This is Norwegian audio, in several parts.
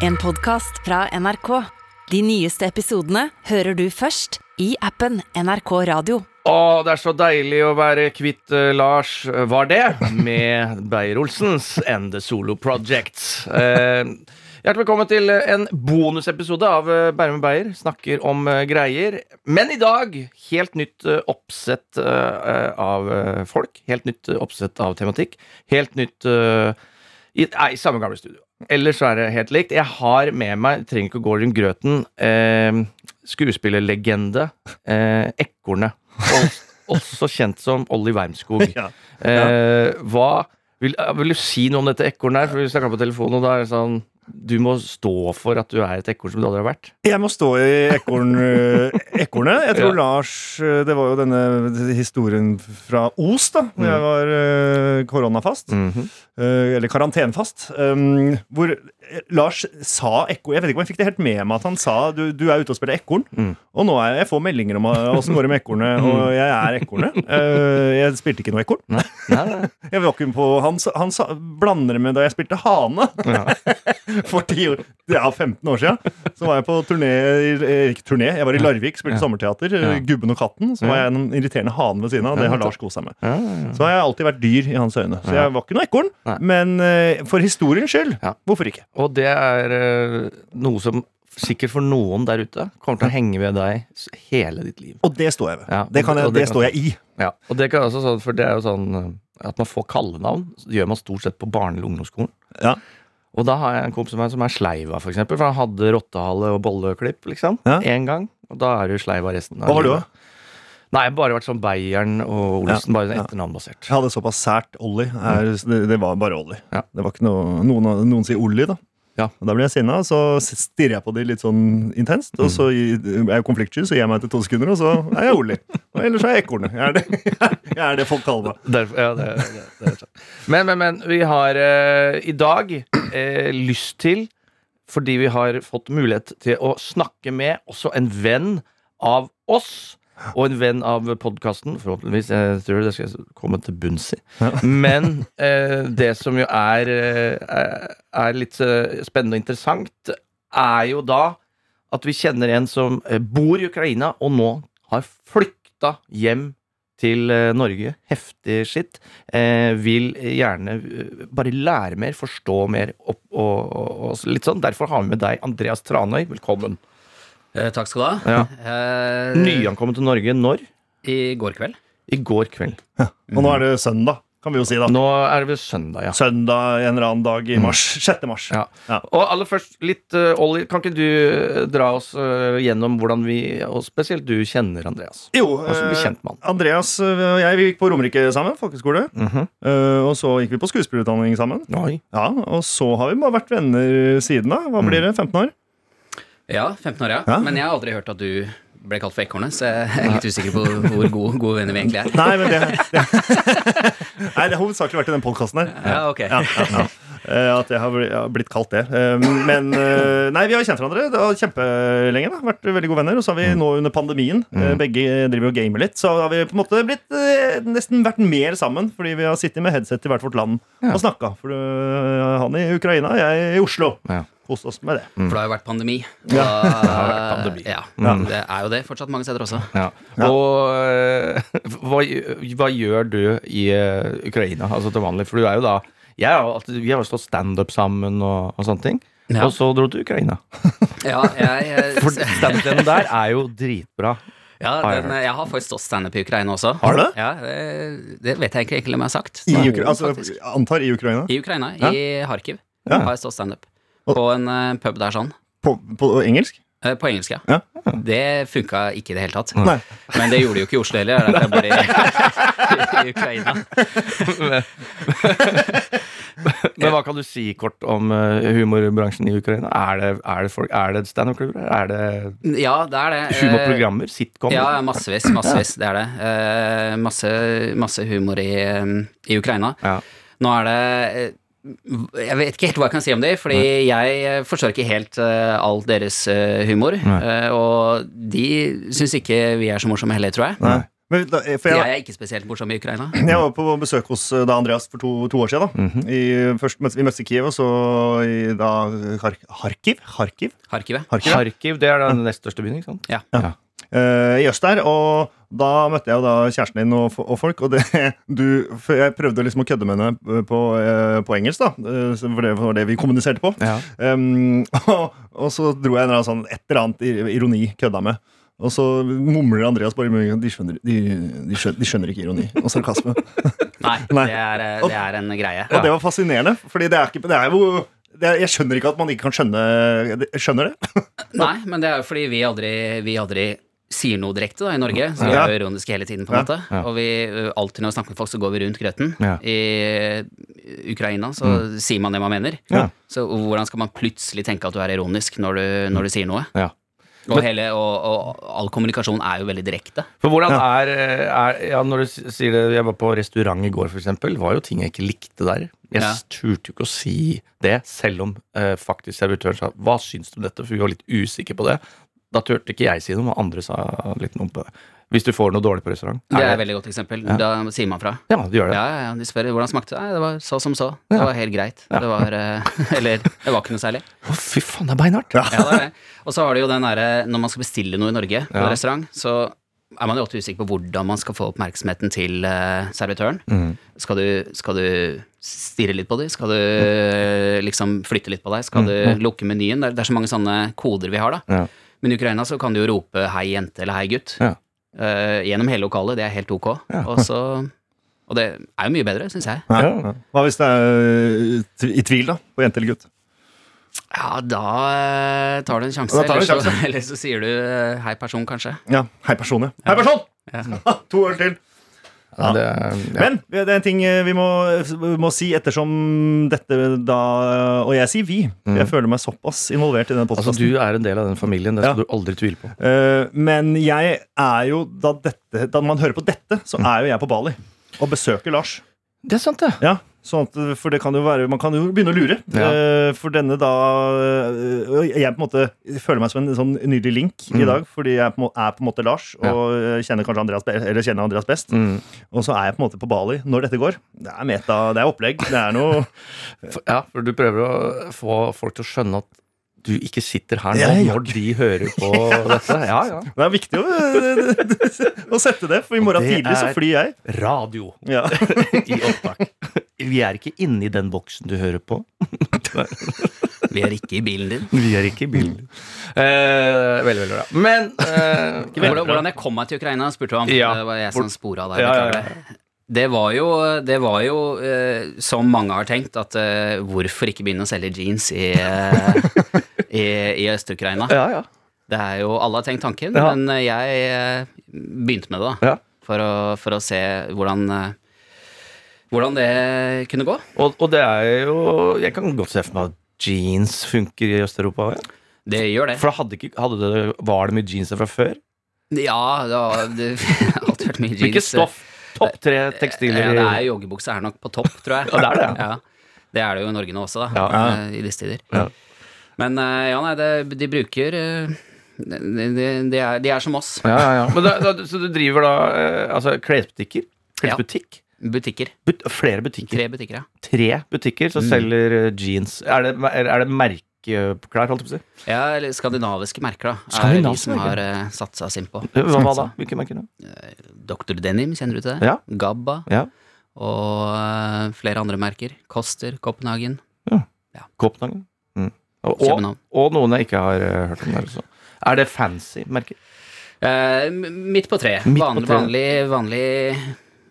En podcast fra NRK. De nyeste episodene hører du først i appen NRK Radio. Å, det er så deilig å være kvitt eh, Lars, eh, var det, med Beyer-Olsens And The Solo Project. Eh, hjertelig velkommen til en bonusepisode av eh, Bærum Beyer. Snakker om eh, greier. Men i dag helt nytt eh, oppsett eh, av eh, folk. Helt nytt eh, oppsett av tematikk. Helt nytt eh, i, Nei, samme gamle studio. Ellers så er det helt likt. Jeg har med meg, trenger ikke å gå rundt grøten, eh, skuespillerlegende eh, Ekornet. Også kjent som Olli Wermskog. Ja. Eh, hva vil, vil du si noe om dette ekornet her? For vi snakka på telefonen, og da er det sånn Du må stå for at du er et ekorn som du aldri har vært. Jeg må stå i ekorn, eh, ekornet. Jeg tror Ja. Lars eh, Det var jo denne historien fra Os, da. Hvor jeg var eh, koronafast. Mm -hmm. eller karantenefast. Um, hvor Lars sa ekorn Jeg vet ikke om jeg fikk det helt med meg at han sa du, du er ute og spiller ekorn. Mm. Og nå er jeg, jeg får meldinger om åssen går det med ekornet, og jeg er ekornet. Jeg spilte ikke noe ekorn. Nei, nei, nei. Jeg var ikke på, han, han sa, blander det med da jeg spilte hane. For 10 år, ja, 15 år siden. Så var jeg på turné eh, Ikke turné, jeg var i Larvik, spilte sommerteater. eh, Ja. Gubben og katten. Så var jeg en irriterende hane ved siden av. Det har Lars kost seg med. Ja, ja, ja. Så har jeg alltid vært dyr i hans øyne. Så jeg var ikke noe ekorn. Men eh, for historiens skyld, Ja. hvorfor ikke? Og det er noe som sikkert for noen der ute kommer til å henge ved deg hele ditt liv. Og det står jeg ved. Ja, det, kan jeg, det- det, står jeg i. Ja, og det kan også for det er jo sånn at man får kallenavn. Det gjør man stort sett på barne- eller ungdomsskolen. Ja. Og da har jeg en kompis som er Sleiva, for eksempel. For han hadde rottehale og bolleklipp, liksom. Ja. Én gang. Og da er du Sleiva resten Hva har du, da? Nei, jeg har bare vært sånn Beieren og Olsen. Bare etternavnbasert. Jeg hadde såpass sært Olli. Er, det, det var bare Olli. Ja. Det var ikke noe, noen, noen sier Olli, da. Ja. Da blir jeg sinna, så stirrer jeg på de litt sånn intenst. Og så er jeg konfliktsky, så gir jeg meg etter to sekunder, og så er jeg rolig. Og ellers er jeg ekornet. Jeg jeg er det folk kaller meg. Derfor, ja, det, det, det er. Men, men, men vi har eh, i dag eh, lyst til, fordi vi har fått mulighet til å snakke med også en venn av oss. Og en venn av podkasten, forhåpentligvis. Jeg tror det skal komme til bunns i. Men eh, det som jo er, eh, er- er litt eh, spennende og interessant, er jo da at vi kjenner en som eh, bor i Ukraina, og nå har flykta hjem til Norge. Heftig skitt. Eh, vil gjerne bare lære mer, forstå mer og, og, og litt sånn. Derfor har vi med deg Andreas Tranøy. Velkommen. Eh, takk skal du ha. Ja. Eh, Nyankommet til Norge når? I går kveld. I går kveld. Og nå er det søndag, kan vi jo si, da. Nå er det vel søndag, ja. Søndag en eller annen dag i mars. 6. mars. Ja. Ja. Og aller først, litt uh, Olli, kan ikke du eh, dra oss uh, gjennom hvordan vi, og spesielt du, kjenner Andreas? Jo, Hvordan bli kjent med han? Andreas og jeg vi gikk på Romerike sammen, folkeskole. Mhm. Eh, og så gikk vi på skuespillerutdanning sammen. Oi. Ja, Og så har vi bare vært venner siden da. Hva blir det? 15 år? Ja, 15 år, ja. Ja. Men jeg har aldri hørt at du ble kalt for Ekornet, så jeg er litt usikker på hvor gode, gode venner vi egentlig er. Nei, men det, det Nei, det har hovedsakelig vært i den podkasten her. Ja, ok. Ja, ja. Eh, At jeg har har blitt kalt det. Eh, Men eh, nei, vi har kjent hverandre det var kjempelenge. da Vært veldig gode venner. Og så har vi nå under pandemien eh, begge driver og gamer litt. Så har vi på en måte blitt nesten vært mer sammen, fordi vi har sittet med headset i hvert vårt land og snakka. For han i Ukraina, jeg i Oslo. Ja. Kost oss med det. For det har jo vært pandemi. Og, Ja, det har vært pandemi. Ja. Det er jo det fortsatt mange steder også. Ja. Ja. Og eh, hva, hva gjør du i eh, Ukraina, altså til vanlig? For du er jo da jeg har, jo alltid- Vi har jo stått standup sammen og, og sånne ting. Ja. Og så dro du til Ukraina. Ja, jeg, jeg, For standupen der er jo dritbra. ja, den, jeg har faktisk stått standup i Ukraina også. Har du? Ja, det, det vet jeg ikke egentlig om jeg har sagt. I Ukraina, altså, antar i Ukraina. I Ukraina, Ja. i Kharkiv, Ja. har jeg stått standup. På en eh, pub der sånn. På, på engelsk? Eh, På engelsk, ja. Ja. Det funka ikke i det hele tatt. Nei. Men det gjorde de jo ikke i Oslo heller. Det er derfor jeg bor i, i Ukraina. Men hva kan du si kort om eh, humorbransjen i Ukraina? Er det, er det, folk- er det standup-klubber? Er det Ja, det er det. Humorprogrammer? Sitcom? Ja, massevis. Massevis. Det er det. Eh, Masse, masse humor i, i Ukraina. Ja. Nå er det Jeg vet ikke helt hva jeg kan si om det, fordi jeg eh, forstår ikke helt uh, all deres uh, humor. Nei. eh, og de syns ikke vi er så morsomme heller, tror jeg. Nei. Men, da, for Jeg jeg, er ikke spesielt morsom i Ukraina. jeg var på besøk hos da Andreas for to, to år siden. da I, først Vi møttes i Kiev, og så i da Kharkiv? Kharkiv? Kharkiv? Kharkiv, det er den nest største byen, ikke sant? Ja. eh, i øst der. Og da møtte jeg jo da kjæresten din og, og folk. Og det, du, jeg prøvde liksom å kødde med henne på, eh, på engelsk, da. eh, For det var det vi kommuniserte på. Ja. Um, og, og så dro jeg en eller annen sånn, et eller annet ironi kødda med. Og så mumler Andreas bare i. De skjønner, de, de, skjønner, de skjønner ikke ironi og sarkasme. Nei, Nei. Det, er, eh, det er en greie. Og det var fascinerende, Fordi det er ikke det er jo det er, Jeg skjønner ikke at man ikke kan skjønne Skjønner det? Nei, men det er jo fordi vi aldri, vi aldri sier noe direkte da, i Norge. Så vi Ja. er jo ironiske hele tiden, på en Ja. måte. Og vi, alltid når vi snakker med folk, så går vi rundt grøten. Ja. I Ukraina så sier man det man mener. Ja. Så hvordan skal man plutselig tenke at du er ironisk når du, når du sier noe? Ja. Og, hele, og, og all kommunikasjon er jo veldig direkte. For hvordan er, er ja, Når du sier det Jeg var på restaurant i går, for eksempel. Var jo ting jeg ikke likte der. Jeg Ja. turte jo ikke å si det, selv om eh, faktisk servitøren sa 'hva syns du om dette?' For vi var litt usikre på det. Da turte ikke jeg si noe, men andre sa litt noe på det. Hvis du får noe dårlig på restaurant. Det er et veldig godt eksempel. Ja. Da sier man fra. Ja, du gjør det. Ja, ja, ja, De spør hvordan smakte det. Nei, det var så som så. Det Ja. var helt greit. Ja. Det var eh, Eller det var ikke noe særlig. Å, fy faen, det er beinhardt. Ja, det er det. Og så har du jo den derre Når man skal bestille noe i Norge på restaurant, så er man jo ofte usikker på hvordan man skal få oppmerksomheten til eh, servitøren. Mm. Skal du, skal du stirre litt på dem? Skal du eh, liksom flytte litt på deg? Skal du lukke menyen? Det er, det er så mange sånne koder vi har, da. Men i Ukraina så kan du jo rope 'hei, jente' eller 'hei, gutt' Ja. uh, gjennom hele lokalet. Det er helt ok. Ja. Og så Og det er jo mye bedre, syns jeg. Ja. Hva hvis det er uh, i tvil, da? På jente eller gutt? Ja, da eh, tar du en sjanse. Du en Eller, så, eller så sier du eh, 'hei, person', kanskje. Ja. Hei, person, ja. Hei, person! Ja. to år til. Ja, det, ja. Men det er en ting eh, vi må, vi må si ettersom dette da Og jeg sier vi. Mm. Jeg føler meg såpass involvert i den altså, du er en del av den familien. Det skal Ja. du aldri tvile på. Uh, men jeg er jo da, dette, da man hører på dette, så er jo jeg på Bali. Og besøker Lars. Det er sant, det. Ja, sånn at, For det kan jo være Man kan jo begynne å lure. Ja. Eh, for denne da eh, Jeg på en måte føler meg som en sånn nydelig link i Mm. dag, fordi jeg på er på en måte Lars og ja. kjenner kanskje Andreas, eller kjenner Andreas best. Mm. Og så er jeg på en måte på Bali når dette går. Det er meta, det er opplegg. Det er noe ja, for du prøver å få folk til å skjønne at du ikke sitter her nå Ja, når de hører på dette. Ja, ja. Det er viktig å, å sette det, for i morgen tidlig så flyr jeg. Radio Ja. i opptak. Vi er ikke inne i den boksen du hører på. Vi er ikke i bilen din. Vi er ikke i bilen. Eh, veldig, veldig bra. Men eh, Hvordan, hvordan jeg kom meg til Ukraina, spurte du om. Ja. Det var jeg som spora deg. Ja, ja, det. Var jo, det var jo eh, som mange har tenkt, at eh, hvorfor ikke begynne å selge jeans i, eh, i, i Øst-Ukraina? Ja, ja. Det er jo, Alle har tenkt tanken, Ja. men jeg begynte med det, da. ja. For å, for å se hvordan, hvordan det kunne gå. Og, og det er jo Jeg kan godt se for meg at jeans funker i Øst-Europa. Ja. Det gjør det. For hadde ikke, hadde det, var det mye jeans fra før? Ja, det har alltid vært mye jeans. Hvilket stoff? Topp tre tekstiler Ja, det er joggebukse er nok på topp, tror jeg. Ja, det er det, ja. Det er det jo i Norge nå også, da. Ja. eh, I disse tider. Ja. Men eh, ja, nei, det, de bruker eh, de, de, de, er, de er som oss. Ja, ja, ja. Men da, da, så du driver da altså klesbutikker? Klesbutikk? Butikker. But, flere butikker? Tre butikker, ja. Tre butikker som Mm. selger eh, jeans. Er det, er, er det merkeklær, holdt jeg på å si? Ja, eller skandinaviske merker, da. Er de som har uh, satsa sin på. Hva, hva da? Hvilke merker? da? Dr. Denim, kjenner du til det? Ja. Gabba. Ja. Og uh, flere andre merker. Koster, Copenhagen, Copenhagen? Mm. Og, og, og noen jeg ikke har uh, hørt om der også. Er det fancy merker? Eh, midt på treet. Vanlig, vanlig, vanlig,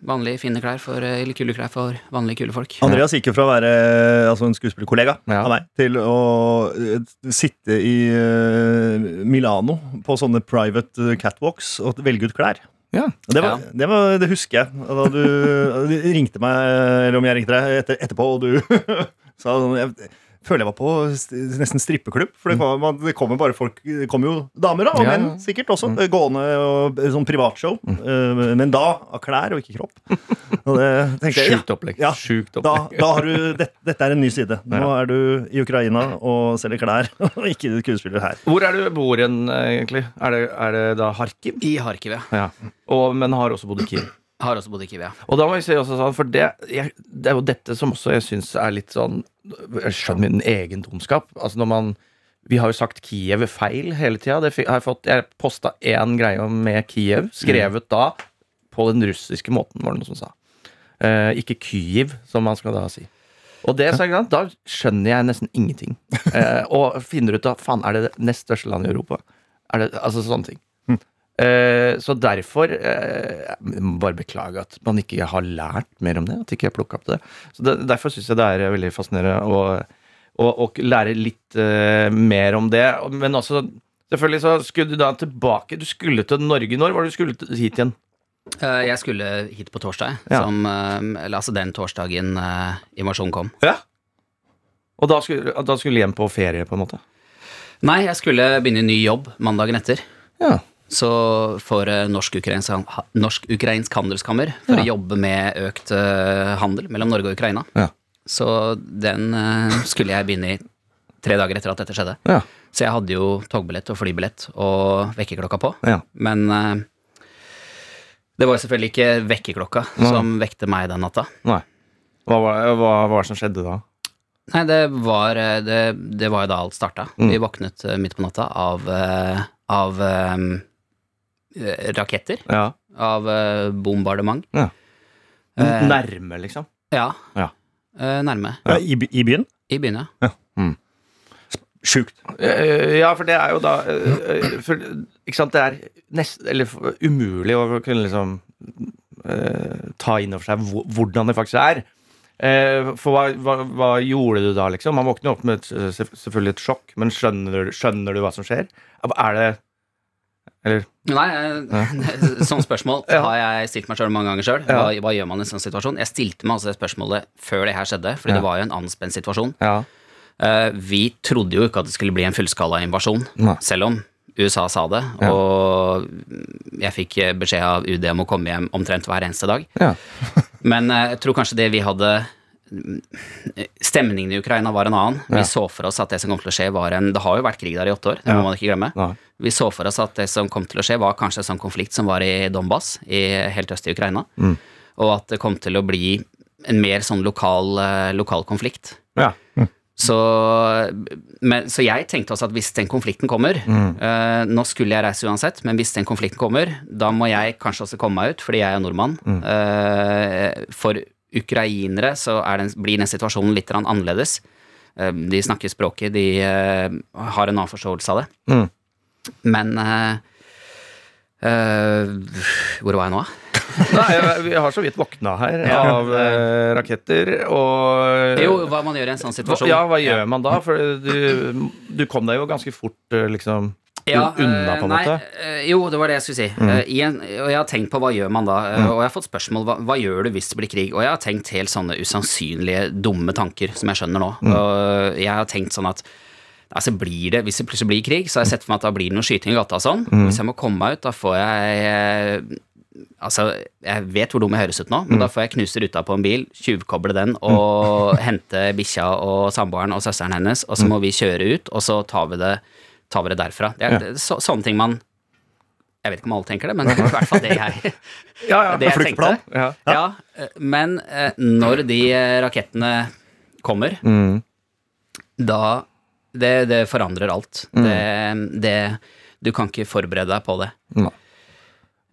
vanlig fine klær for, eh, eller kule klær for vanlige kule folk. Andreas gikk jo fra å være altså en skuespillerkollega Ja. av meg til å eh, sitte i eh, Milano på sånne private eh, catwalks og velge ut klær. Ja. Og Det, var, Ja. det, var, det husker jeg. Da du, du ringte meg, eller om jeg ringte deg etter, etterpå, og du sa sånn føler jeg var på st- nesten strippeklubb. For det, kom, man, det kommer bare folk Det kommer jo damer, da, og Ja, menn sikkert også, Mm. gående og eh, sånn privatshow. eh, Men da av klær og ikke kropp. Og det jeg, Sjukt opplegg. Ja. Sjukt opplegg. da har du, det, dette er en ny side. Nå Ja. er du i Ukraina og selger klær, og ikke skuespiller her. Hvor er du bor hen, egentlig? Er det, er det da Harkiv? I Harkiv, ja. Ja. Og, men har også bodd i Kiev. Har også bodd i Kiev, ja. Og da må jeg si også sånn, for det, jeg, det er jo dette som også jeg syns er litt sånn Jeg skjønner min egen dumskap. Altså når man Vi har jo sagt Kiev feil hele tida. Jeg fått Jeg posta én greie om- med Kiev, skrevet da på den russiske måten, var det noen som sa. Eh, ikke Kyiv, som man skal da si. Og det, så, ikke da skjønner jeg nesten ingenting. Eh, og finner ut av faen, er det det nest største landet i Europa? Er det, altså sånne ting. Eh, så derfor eh, Bare beklage at man ikke har lært mer om det. At ikke jeg plukka opp det. Så Derfor syns jeg det er veldig fascinerende å, å, å lære litt eh, mer om det. Men også Selvfølgelig så skulle du da tilbake Du skulle til Norge. Når var du skulle hit igjen? Eh, Jeg skulle hit på torsdag, Ja. som, eh, eller altså den torsdagen eh, invasjonen kom. Ja. Og da skulle, da skulle du hjem på ferie, på en måte? Nei, jeg skulle begynne ny jobb mandagen etter. Ja. Så for eh, norsk-ukrainsk handelskammer, for Ja. å jobbe med økt eh, handel mellom Norge og Ukraina. Ja. Så den eh, skulle jeg begynne i tre dager etter at dette skjedde. Ja. Så jeg hadde jo togbillett og flybillett og vekkerklokka på. ja. Men det var selvfølgelig ikke vekkerklokka som vekte meg den natta. Nei. Hva var, det som skjedde da? Nei, det var, det, det var jo da alt starta. Mm. Vi våknet midt på natta av, av raketter. Ja. Av eh, bombardement. Ja. Eh, Nærme, liksom? Ja. Ja. Eh, nærme. Ja, i, I byen? I byen, ja. Sjukt. Eh, Ja, for det er jo da eh, eh, for, Ikke sant, det er nest, eller umulig å kunne liksom uh, ta inn over seg hvordan det faktisk er. Uh, for hva, hva, hva gjorde du da, liksom? Man våkner opp med et, eh, selvfølgelig et sjokk, men skjønner, skjønner du hva som skjer? Er det Eller Nei, eh, sånne spørsmål Ja. har jeg stilt meg sjøl mange ganger sjøl. Hva, hva gjør man i en sånn situasjon? Jeg stilte meg altså det spørsmålet før det her skjedde, fordi det var jo en anspent situasjon. Ja. Eh, vi trodde jo ikke at det skulle bli en fullskala invasjon, selv om USA sa det. Ja. Og jeg fikk beskjed av UD om å komme hjem omtrent hver eneste dag. Ja. Men eh, jeg tror kanskje det vi hadde Stemningen i Ukraina var en annen. Ja. Vi så for oss at det som kom til å skje, var en Det har jo vært krig der i åtte år, det må man ikke glemme. Nei. Vi så for oss at det som kom til å skje, var kanskje en sånn konflikt som var i Donbas, i helt øst i Ukraina. Mm. Og at det kom til å bli en mer sånn lokal, eh, lokal konflikt. Ja. Så, men, så jeg tenkte også at hvis den konflikten kommer Mm. uh, Nå skulle jeg reise uansett, men hvis den konflikten kommer, da må jeg kanskje også komme meg ut, fordi jeg er nordmann. Mm. Uh, for ukrainere så er den, blir den situasjonen litt annerledes. Eh, de snakker språket, de eh, har en annen forståelse av det. Mm. Men eh, Hvor var jeg nå? da? Nei, vi har så vidt våkna her av eh, raketter og Jo, hva man gjør i en sånn situasjon. Ja, hva gjør man da? For du, du kom deg jo ganske fort liksom Ja, unna, på en eh, måte. Eh, jo, det var det jeg skulle si. Mm. i en, og jeg har tenkt på hva gjør man da, Mm. og jeg har fått spørsmål hva, hva gjør du hvis det blir krig, og jeg har tenkt helt sånne usannsynlige, dumme tanker som jeg skjønner nå. Og jeg har tenkt sånn at Altså blir det, Hvis det plutselig blir krig, så har jeg sett for meg at da blir det noe skyting i gata og sånn. Hvis jeg må komme meg ut, da får jeg eh, Altså, jeg vet hvor dum jeg høres ut nå, men da får jeg knuse ruta på en bil, tjuvkoble den og hente bikkja og samboeren og søsteren hennes, og så må vi kjøre ut, og så tar vi det, vi det derfra. Det er, Ja. så, sånne ting man Jeg vet ikke om alle tenker det, men i hvert fall det jeg, Ja, ja, det jeg fluktplan. tenkte. ja. Ja, men eh, når de eh, rakettene kommer, Mm. da Det, det forandrer alt. Det, det Du kan ikke forberede deg på det.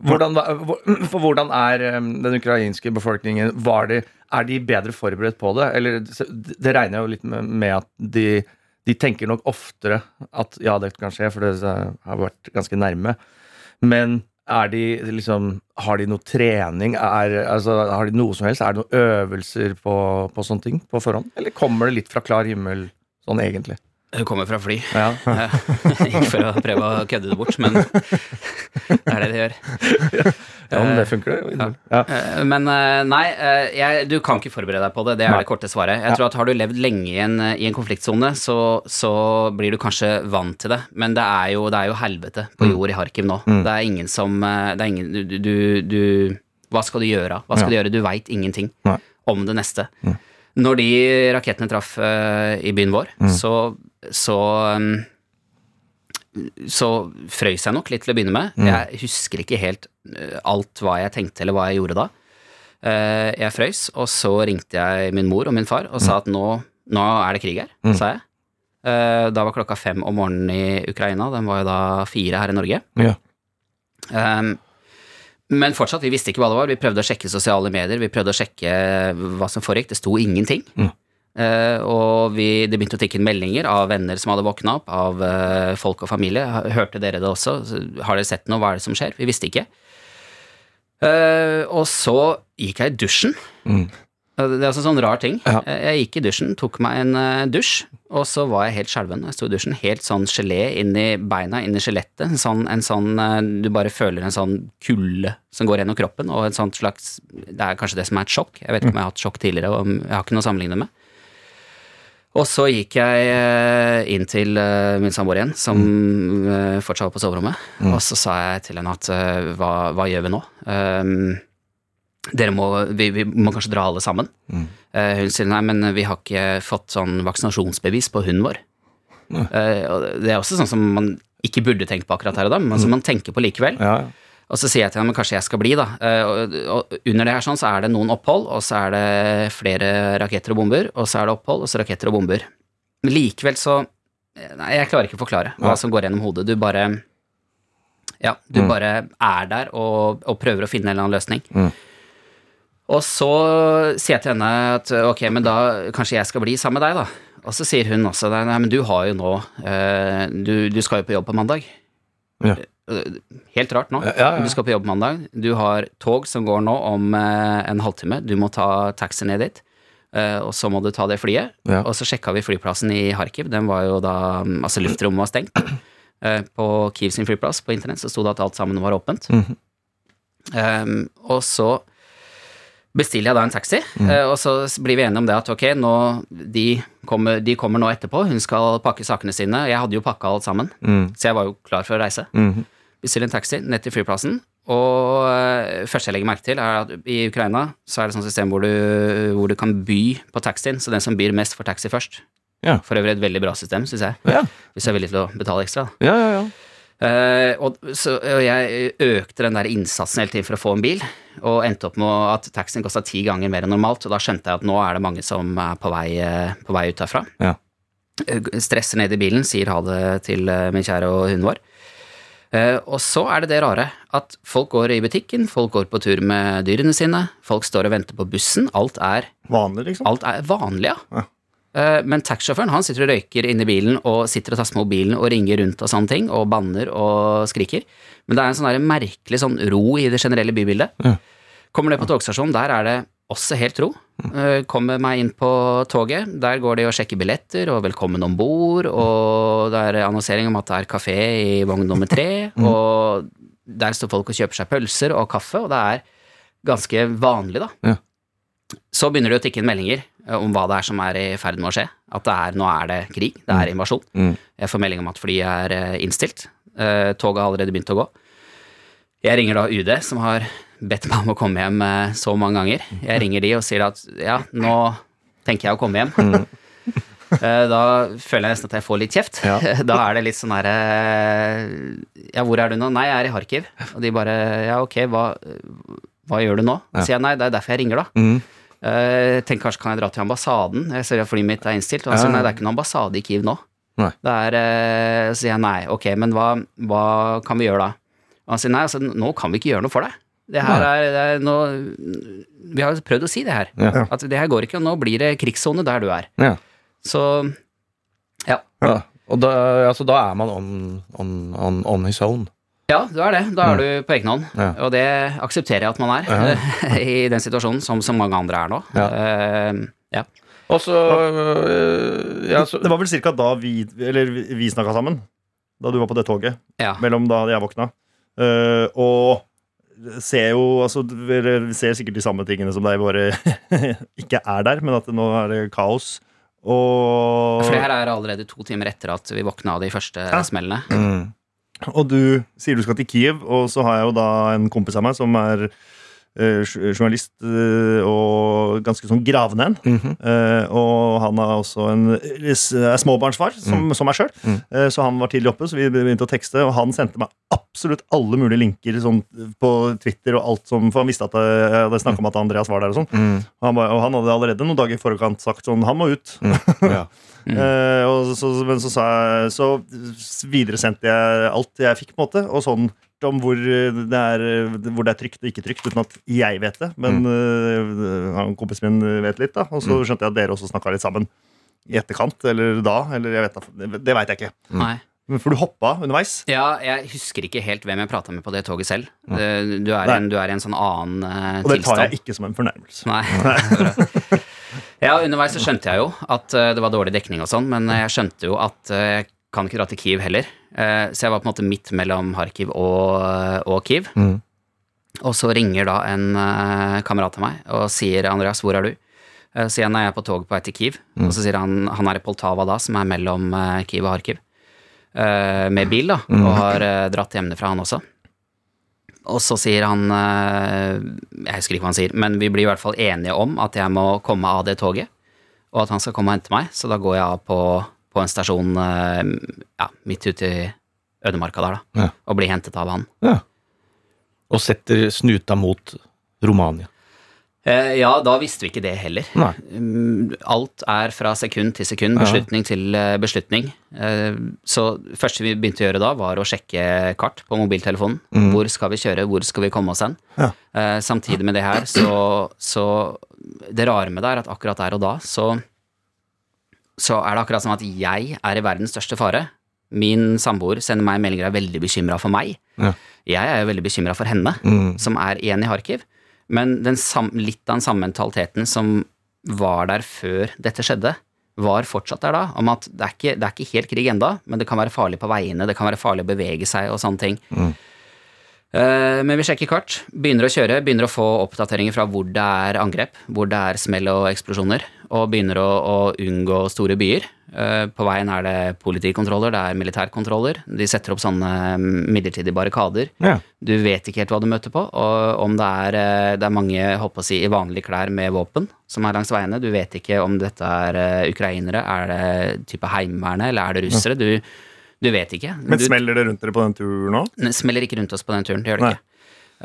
Hvordan, for hvordan er den ukrainske befolkningen var de, Er de bedre forberedt på det? Eller det regner jo litt med at de, de tenker nok oftere at ja, det kan skje, for det har vært ganske nærme. Men er de liksom Har de noe trening? Er, altså, har de noe som helst? Er det noen øvelser på, på sånne ting på forhånd? Eller kommer det litt fra klar himmel sånn egentlig? Hun kommer fra fly. Ja. Ikke for å prøve å kødde det bort, men det er det det gjør. ja, men det funker, det. Ja. Eh, Men eh, nei, eh, jeg, du kan ikke forberede deg på det. Det er Nei. det korte svaret. Jeg tror at Har du levd lenge i en, i en konfliktsone, så, så blir du kanskje vant til det. Men det er jo, det er jo helvete Mm. på jord i Harkiv nå. Det er ingen som det er ingen, du, du, Hva skal du gjøre? Hva skal Ja. du gjøre? Du veit ingenting Nei. om det neste. Når de rakettene traff uh, i byen vår, så, så um, så frøys jeg nok litt til å begynne med. Jeg husker ikke helt eh, alt hva jeg tenkte eller hva jeg gjorde da. Eh, jeg frøys, og så ringte jeg min mor og min far og sa at nå, nå er det krig her, sa jeg. Eh, da var klokka fem om morgenen i Ukraina, den var jo da fire her i Norge. Ja. Um, men fortsatt, vi visste ikke hva det var. Vi prøvde å sjekke sosiale medier, vi prøvde å sjekke hva som foregikk. Det sto ingenting. Mm. Eh, og vi, det begynte å tikke inn meldinger av venner som hadde våkna opp, av eh, folk og familie. Hørte dere det også? Har dere sett noe? Hva er det som skjer? Vi visste ikke. Eh, og så gikk jeg i dusjen. Mm. Det er altså en sånn rar ting. Ja. Jeg gikk i dusjen, tok meg en dusj, og så var jeg helt skjelven. Jeg sto i dusjen, helt sånn gelé inn i beina, inni skjelettet. En sånn, en sånn Du bare føler en sånn kulde som går gjennom kroppen, og et sånt slags Det er kanskje det som er et sjokk. Jeg vet ikke om jeg har hatt sjokk tidligere, og jeg har ikke noe å sammenligne med. Og så gikk jeg eh, inn til eh, min samboer igjen, som mm. fortsatt var på soverommet, og så sa jeg til henne at eh, hva, hva gjør vi nå? Um, dere må, vi, vi må kanskje dra alle sammen. Eh, hun sier nei, men vi har ikke fått sånn vaksinasjonsbevis på hunden vår. Uh, det er også sånn som man ikke burde tenkt på akkurat her og da, men som man tenker på likevel. Ja, ja. Og så sier jeg til men kanskje jeg skal bli, da. Eh, og, under det her sånn så er det noen opphold, og så er det flere raketter og bomber, og så er det opphold, og så raketter og bomber. Men likevel så Nei, jeg klarer ikke å forklare hva som går gjennom hodet. Du bare Ja, du bare er der og, og prøver å finne en eller annen løsning. Og så sier jeg til henne at ok, men da kanskje jeg skal bli sammen med deg, da. Og så sier hun også nei, nei, men du har jo nå eh, du, du skal jo på jobb på mandag. Ja. Eh, Helt rart nå. Ja, ja, ja. Du skal på jobb mandag. Du har tog som går nå om eh, en halvtime. Du må ta taxi ned dit. Eh, og så må du ta det flyet. Og så sjekka vi flyplassen i Kharkiv. Den var jo da Altså, luftrommet var stengt. Eh, på Kiev sin flyplass på internett så sto det at alt sammen var åpent. Mhm. Eh, og så bestiller jeg da en taxi, Mm. og så blir vi enige om det at ok, nå, de, kommer, de kommer nå etterpå. Hun skal pakke sakene sine. Jeg hadde jo pakka alt sammen, Mm. så jeg var jo klar for å reise Mhm. Bestiller en taxi ned til flyplassen. Og øh, første jeg legger merke til, er at i Ukraina så er det sånn system hvor du, hvor du kan by på taxien, så den som byr mest, får taxi først. Ja. For øvrig et veldig bra system, syns jeg. Ja, Hvis jeg er villig til å betale ekstra. ja, ja. ja. Uh, og, så, og jeg økte den der innsatsen hele tiden for å få en bil, og endte opp med at taxien kosta ti ganger mer enn normalt. Og da skjønte jeg at nå er det mange som er på vei, eh, på vei ut herfra. Ja. Eh, Stresser ned i bilen, sier ha det til eh, min kjære og hunden vår. Eh, og så er det det rare at folk går i butikken, folk går på tur med dyrene sine, folk står og venter på bussen. Alt er, Vanlig, liksom. alt er vanlig, ja. Ja. Eh, Men taxisjåføren han sitter og røyker inni bilen og sitter og taster med mobilen og ringer rundt og sånne ting, og banner og skriker. Men det er en sånn merkelig sånn ro i det generelle bybildet. Ja. Kommer ned på togstasjonen, der er det også helt ro. Eh, Kommer meg inn på toget, der går de og sjekker billetter og velkommen om bord, og det er annonsering om at det er kafé i vogn nummer tre, og der står folk og kjøper seg pølser og kaffe, og det er ganske vanlig, da. Ja. Så begynner det å tikke inn meldinger eh, om hva det er som er i ferd med å skje. At det er, nå er det krig, det er invasjon. Mm. Jeg får melding om at flyet er eh, innstilt. Toget har allerede begynt å gå. Jeg ringer da UD, som har bedt meg om å komme hjem eh, så mange ganger. Jeg ringer de og sier at ja, nå tenker jeg å komme hjem. Eh, Da føler jeg nesten at jeg får litt kjeft. Ja. Da er det litt sånn herre Ja, hvor er du nå? Nei, jeg er i Harkiv. Og de bare Ja, ok, hva, hva gjør du nå? Ja. Så sier jeg nei, det er derfor jeg ringer, da. Mm. Eh, tenk kanskje kan jeg dra til ambassaden? Jeg ser at flyet mitt er innstilt. Og han sier nei, det er ikke noen ambassade i Kiev nå. Nei. Det er, eh, så sier jeg nei, ok, men hva, hva kan vi gjøre da? Og han sier nei, altså nå kan vi ikke gjøre noe for deg. Det her er, det er nå, Vi har jo prøvd å si det her. Ja. At det her går ikke, og nå blir det krigssone der du er. Ja. Så ja. ja. Og da, altså, da er man on, on, on, on his own. Ja, du er det. Da er du på egen hånd. Ja. Og det aksepterer jeg at man er Ja. i den situasjonen, som så mange andre er nå. Ja. Uh, ja. Og så uh, ja, så, Det var vel cirka da vi Eller vi, vi snakka sammen. Da du var på det toget. Ja. Mellom da jeg våkna. Uh, og ser jo altså, Vi ser sikkert de samme tingene som deg, bare ikke er der. Men at nå er det kaos. Og, For det her er allerede to timer etter at vi våkna av de første Ja. smellene. mm, og du sier du skal til Kiev, og så har jeg jo da en kompis av meg som er journalist eh, og ganske sånn gravende en. mhm. Eh, og han er også en er småbarnsfar, som, som meg sjøl. Mm. Eh, så han var tidlig oppe, så vi begynte å tekste, og han sendte meg absolutt alle mulige linker sånn, på Twitter, og alt som, for han visste at jeg hadde snakka om at Andreas var der. Og sånn Mm, han, var- og han hadde allerede noen dager i forkant sagt sånn Han må ut. ja. Mm. Eh, og så, men så, sa jeg, så videresendte jeg alt jeg fikk, på en måte. Og sånn om hvor det, er, hvor det er trygt og ikke trygt, uten at jeg vet det. Men mm. han kompisen min vet litt, da. Og så skjønte jeg at dere også snakka litt sammen i etterkant. Eller da. Eller jeg vet da. Det, veit jeg ikke. Nei. For du hoppa underveis. Ja, jeg husker ikke helt hvem jeg prata med på det toget selv. Du er, en, du er i en sånn annen tilstand. Og det tar jeg ikke som en fornærmelse. Nei. ja, underveis så skjønte jeg jo at eh, det var dårlig dekning og sånn, men jeg skjønte jo at eh, jeg kan ikke dra til Kiev heller. Eh, så jeg var på en måte midt mellom Kharkiv og, og Kiev. Mm. Og så ringer da en eh, kamerat av meg og sier 'Andreas, hvor er du?' Så sier jeg nei, jeg er på toget på vei til Kiev. Og så sier han han er i Poltava da, som er mellom eh, Kiev og Kharkiv. Eh, med bil, da, og har eh, dratt hjemmefra, han også. Og så sier han eh, Jeg husker ikke hva han sier, men vi blir i hvert fall enige om at jeg må komme av det toget, og at han skal komme og hente meg. Så da går jeg av på, på en stasjon eh, ja, midt ute i ødemarka der, da, Ja. og blir hentet av han. ja. Og setter snuta mot Romania. Eh, ja, da visste vi ikke det heller. Nei. Mm, Alt er fra sekund til sekund, beslutning til eh, beslutning. Eh, Så det første vi begynte å gjøre da, var å sjekke kart på mobiltelefonen. Hvor skal vi kjøre, hvor skal vi komme oss hen? Ja. Eh, Samtidig med det her, så, så Det rare med det er at akkurat der og da, så så er det akkurat som at jeg er i verdens største fare. Min samboer sender meg meldinger og er veldig bekymra for meg. Ja. Jeg er jo veldig bekymra for henne, Mm. som er igjen i Kharkiv. Men den sam litt av den samme mentaliteten som var der før dette skjedde, var fortsatt der da. Om at det er ikke, det er ikke helt krig enda, men det kan være farlig på veiene, det kan være farlig å bevege seg og sånne ting. Mm. Eh, men vi sjekker kart, begynner å kjøre, begynner å få oppdateringer fra hvor det er angrep, hvor det er smell og eksplosjoner, og begynner å, å unngå store byer. Eh, på veien er det politikontroller, det er militærkontroller. De setter opp sånne mm, midlertidige barrikader. Ja. Du vet ikke helt hva du møter på, og om det er, eh, det er mange holdt på å si, i vanlige klær med våpen som er langs veiene. Du vet ikke om dette er ukrainere, er det type heimevernet, eller er det russere. Du, du vet ikke. Men du, smeller det rundt dere på den turen òg? det smeller ikke rundt oss på den turen, det gjør det Nei. ikke.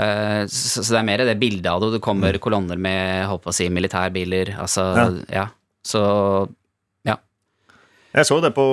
Eh, så, så det er mer det bildet av det, det kommer kolonner med holdt på å si, militærbiler, altså, Ja. ja. Så Jeg så det på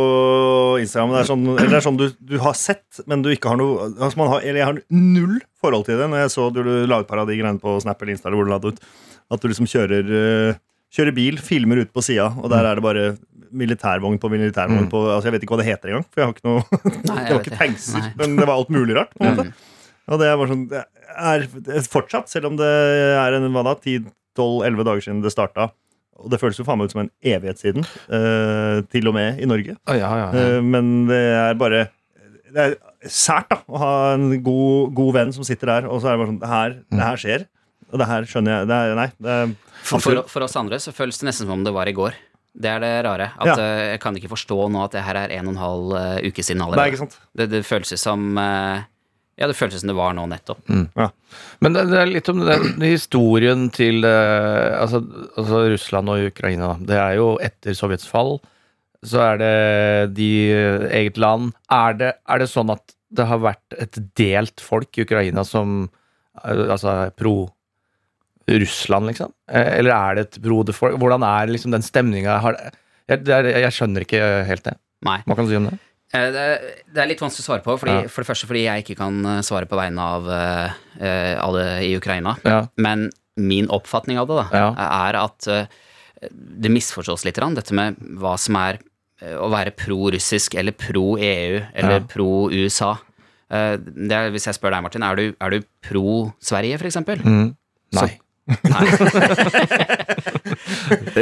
Instagram. Det er sånn, eller det er sånn du, du har sett, men du ikke har noe altså man har, Eller jeg har null forhold til det. Når jeg så du la ut par av de greiene på Snap eller Insta, eller hvor du la det ut, at du liksom kjører, eh, kjører bil, filmer ut på sida, og der er det bare militærvogn på militærvogn på altså Jeg vet ikke hva det heter engang, for jeg har ikke noe Nei, Det var ikke tankser, men det var alt mulig rart. på en måte Mm. Og det er bare sånn Det er, er fortsatt, selv om det er en, hva da, 10-12-11 dager siden det starta, og det føles jo faen meg ut som en evighet siden, uh, til og med i Norge. Oh, ja, ja, ja. Uh, Men det er bare Det er sært da å ha en god, god venn som sitter der, og så er det bare sånn Det her, det her skjer. Og det her skjønner jeg det er, Nei. Det er, for, for, oss andre så føles det nesten som om det var i går. Det er det rare. At Ja. eh, Jeg kan ikke forstå nå at det her er en og en halv eh, uke siden det er ikke sant. Det, det føles som eh, Ja, det føles som det var nå nettopp. Men det, det er litt om den historien til eh, altså, altså Russland og Ukraina. Det er jo etter Sovjets fall, så er det de eget land. Er det, er det sånn at det har vært et delt folk i Ukraina som altså pro Russland, liksom? Eh, Eller er det et broderfolk? Hvordan er liksom den stemninga? Jeg, jeg skjønner ikke helt det. Nei. Hva kan du si om det? Eh, Det, er litt vanskelig å svare på. Fordi, Ja. For det første fordi jeg ikke kan eh, svare på vegne av eh, alle i Ukraina. Ja. Men min oppfatning av det da, Ja. er at uh, det misforstås litt, dette med hva som er å være pro-russisk eller pro-EU eller pro-USA. Uh, hvis jeg spør deg, Martin, er du, er du pro-Sverige, eksempel? Mm. Nei. Nei.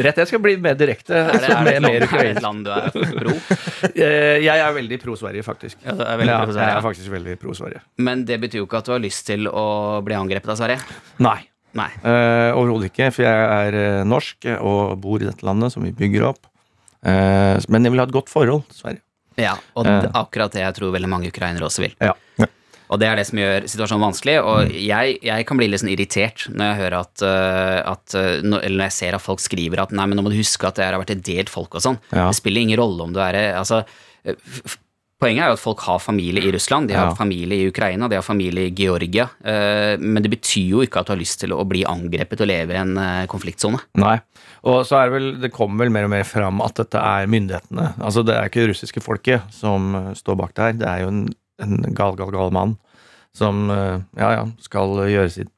Rett, jeg skal bli mer direkte. Er det, er det, et, land, er det et land du er pro? Eh, Jeg er veldig pro Sverige, faktisk. Ja, er veldig Ja, pro Sverige, jeg er faktisk veldig pro Sverige. Men det betyr jo ikke at du har lyst til å bli angrepet av Sverige? Nei. Nei. Uh, Overhodet ikke, for jeg er eh, norsk og bor i dette landet, som vi bygger opp. Uh, men jeg vil ha et godt forhold til Sverige. Ja, og det, akkurat det jeg tror veldig mange ukrainere også vil. Ja. Og det er det som gjør situasjonen vanskelig. Og jeg, jeg kan bli litt sånn irritert når jeg hører at, øh, at øh, Eller når jeg ser at folk skriver at nei, men nå må du huske at det har vært et delt folk og sånn. Ja. Det spiller ingen rolle om du er altså, f- f- Poenget er jo at folk har familie i Russland, de har Ja. familie i Ukraina, de har familie i Georgia. men det betyr jo ikke at du har lyst til å bli angrepet og leve i en konfliktsone. Nei. Og så er det vel, det kommer vel mer og mer fram at dette er myndighetene. Altså Det er ikke det russiske folket som eh, står bak det her. Det er jo en, en gal, gal, gal mann som eh, ja, ja, skal gjøre sitt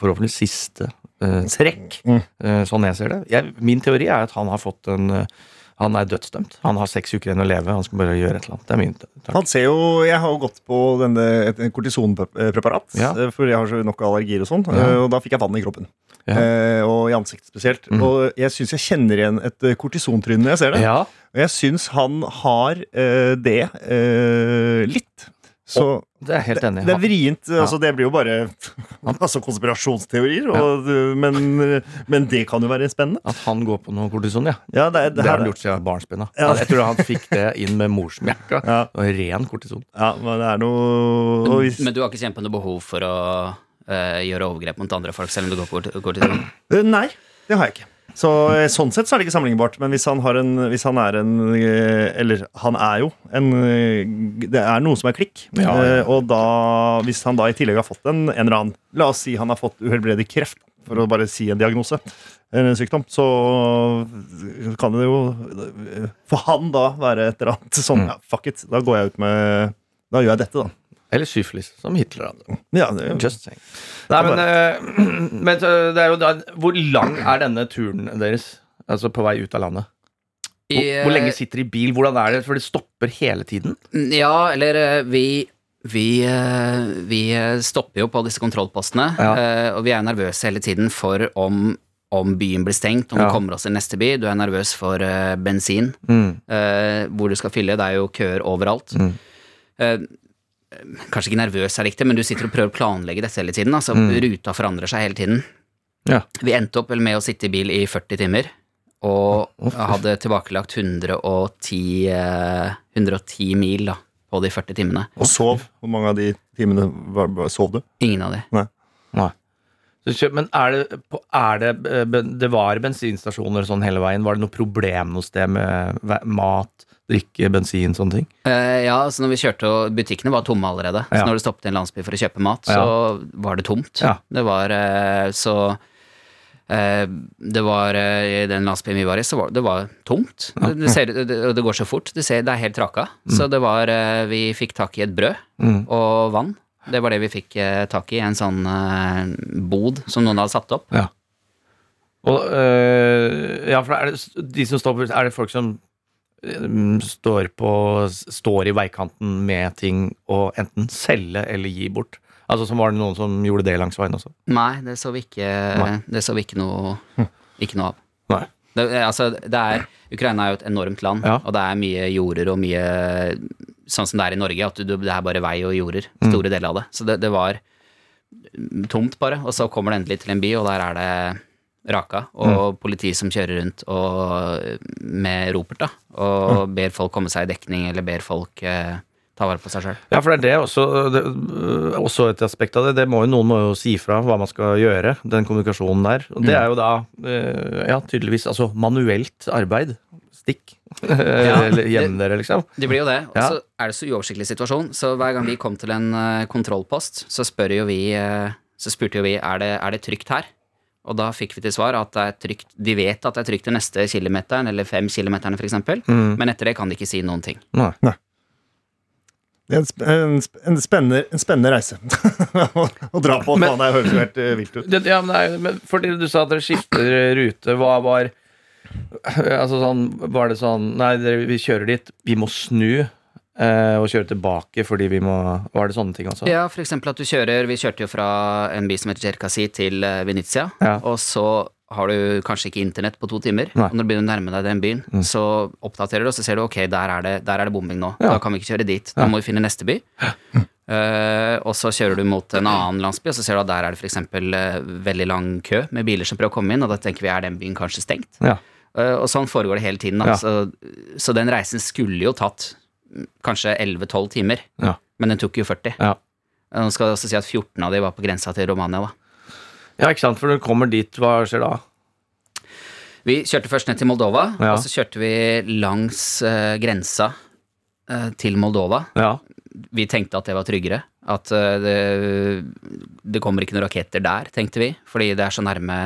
forhåpentlig siste uh, trekk. Mm. uh, sånn jeg ser det. Jeg, min teori er at han har fått en uh, Han er dødsdømt. Han har seks uker igjen å leve. Han skal bare gjøre et eller annet. Det er min takk. Han ser jo, Jeg har jo gått på denne, et kortisonpreparat, Ja. for jeg har så nok allergier og sånn. Ja. Og da fikk jeg vann i kroppen. Ja. Og i ansiktet spesielt. Mm. Og jeg syns jeg kjenner igjen et kortisontryne når jeg ser det. Ja, Og jeg syns han har det litt. Så det er helt enig Det, det er vrient. Ja. Altså, det blir jo bare altså, konspirasjonsteorier. Og, men, men det kan jo være spennende. At han går på noe kortison, ja. Ja, det, Det det har han gjort siden barnsben av. Ja. Jeg tror han fikk det inn med morsmelka. Ja. Og ren kortison. ja, men det er noe hvis, Men du har ikke kjent på noe behov for å øh, gjøre overgrep mot andre folk, selv om du går på kortison? Eh, Nei, det har jeg ikke. Så, eh, sånn sett så er det ikke sammenlignbart. Men hvis han, har en, hvis han er en eh, Eller han er jo en eh, Det er noe som er klikk. Ja, ja, Og da, hvis han da i tillegg har fått en, en eller annen La oss si han har fått uhelbredelig kreft, for å bare si en diagnose. En sykdom. Så kan det jo For han da være et eller annet sånn ja, Fuck it. Da går jeg ut med Da gjør jeg dette, da. Eller syfilis, som Hitler hadde. Ja, det, Just saying. Nei, men, eh, men eh, det er jo da Hvor lang er denne turen deres? Altså på vei ut av landet? Hvor, I, hvor lenge sitter de i bil? Hvordan er det? For det stopper hele tiden. Ja, eller eh, vi vi, eh, vi eh, stopper jo på disse kontrollpostene, Ja. eh, og vi er nervøse hele tiden for om, om byen blir stengt, om Ja. vi kommer oss til neste by. Du er nervøs for eh, bensin, Mm. eh, hvor du skal fylle. Det er jo køer overalt. Mm. Eh, kanskje ikke nervøs er riktig, men du sitter og prøver å planlegge dette hele tiden. Altså, Mm. Ruta forandrer seg hele tiden. Ja. Vi endte opp vel med å sitte i bil i 40 timer, og hadde tilbakelagt 110, eh, 110 mil da, på de 40 timene. og sov. Hvor mange av de timene sov du? Ingen av de. Nei. Kjø- men er det, er det eh, Det var bensinstasjoner sånn hele veien. Var det noe problem noe sted med mat, drikke, bensin, sånne ting? Eh, ja, så når vi kjørte og butikkene var tomme allerede. Ja. Så når du stoppet i en landsby for å kjøpe mat, så var det tomt. Ja. Det var eh, så eh, Det var I den landsbyen vi var i, så var det var tomt. Det, det, ser, det, det går så fort. du ser, det er helt raka. Så det var Vi fikk tak i et brød Mm. og vann. Det var det vi fikk eh, tak i. En sånn eh, bod som noen hadde satt opp. Og, øh, ja, for er det, de som står på, er det folk som øh, står, på, står i veikanten med ting og enten selge eller gi bort? Altså så Var det noen som gjorde det langs veien også? Nei, det så vi ikke, Nei. det så vi ikke noe, ikke noe av. Det, altså, det er, Ukraina er jo et enormt land, Ja. og det er mye jorder og mye Sånn som det er i Norge, at du, det er bare vei og jorder. Mm. Deler av det. Så det, det var tomt, bare. Og så kommer det endelig til en by, og der er det raka. Mm. Og politi som kjører rundt og, med ropert, da. Og Mm. ber folk komme seg i dekning, eller ber folk eh, ta vare på seg sjøl. Ja, for det er det også, det, øh, også et aspekt av det. det må jo, noen må jo si fra hva man skal gjøre, den kommunikasjonen der. Og det er jo da, øh, ja, tydeligvis, altså manuelt arbeid. Stikk. Eller gjem dere, liksom. Det blir jo det. Og Ja. så er det så uoversiktlig situasjon, så hver gang vi kom til en eh, kontrollpost, så spør jo vi Så spurte jo vi er det er det trygt her. Og da fikk vi til svar at det er trygt De vet at det er trygt den neste kilometeren, eller fem kilometerne f.eks., Mm. men etter det kan de ikke si noen ting. Nei. Nei. Det er en, sp en, sp en, spennende, en spennende reise å, dra på. Men- Faen, det høres jo helt eh, vilt ut. Det, ja, men, er, men fordi du sa at dere skifter rute, hva var Altså sånn, var det sånn Nei, dere, vi kjører dit, vi må snu eh, og kjøre tilbake fordi vi må Var det sånne ting også? Ja, eksempel at du kjører Vi kjørte jo fra en by som heter Cherkasy til eh, Venezia, Ja. og så har du kanskje ikke internett på to timer. Nei. Og når du begynner å nærme deg den byen, så oppdaterer du, og så ser du ok, der er det, der er det bombing nå. Ja. Da kan vi ikke kjøre dit. Da må vi finne neste by. Eh, og så kjører du mot en annen landsby, og så ser du at der er det f.eks. Uh, veldig lang kø med biler som prøver å komme inn, og da tenker vi er den byen kanskje stengt. Ja. Uh, og sånn foregår det hele tiden. Da. Ja. Så, så den reisen skulle jo tatt mm, kanskje 11-12 timer, men den tok jo 40. Ja. Eh, Nå skal jeg også si at 14 av de var på grensa til Romania. da. Ja, ikke sant, for når du kommer dit, hva skjer da? Vi kjørte først ned til Moldova, Ja. og så kjørte vi langs uh, grensa uh, til Moldova. Ja. Vi tenkte at det var tryggere. At uh, det, det kommer ikke noen raketter der, tenkte vi. Fordi det er så nærme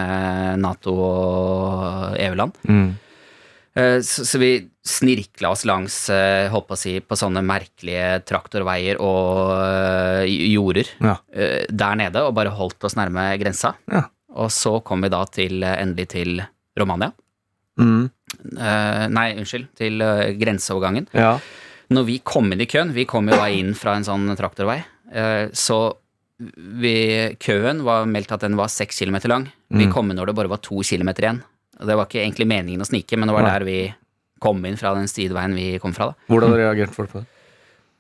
Nato og EU-land. Mm. Så, så vi snirkla oss langs eh, holdt på å si, på sånne merkelige traktorveier og eh, jorder Ja. eh, der nede, og bare holdt oss nærme grensa. Ja. Og så kom vi da til, endelig til Romania. Mm. Nei, unnskyld, til grenseovergangen. Ja. Når vi kom inn i køen, vi kom jo da inn fra en sånn traktorvei, så vi, køen var meldt at den var seks kilometer lang. Vi Mm. kom inn når det bare var to kilometer igjen. Det var ikke egentlig meningen å snike, men det var der vi kom inn fra den sideveien vi kom fra. da. Hvordan reagerte folk på det?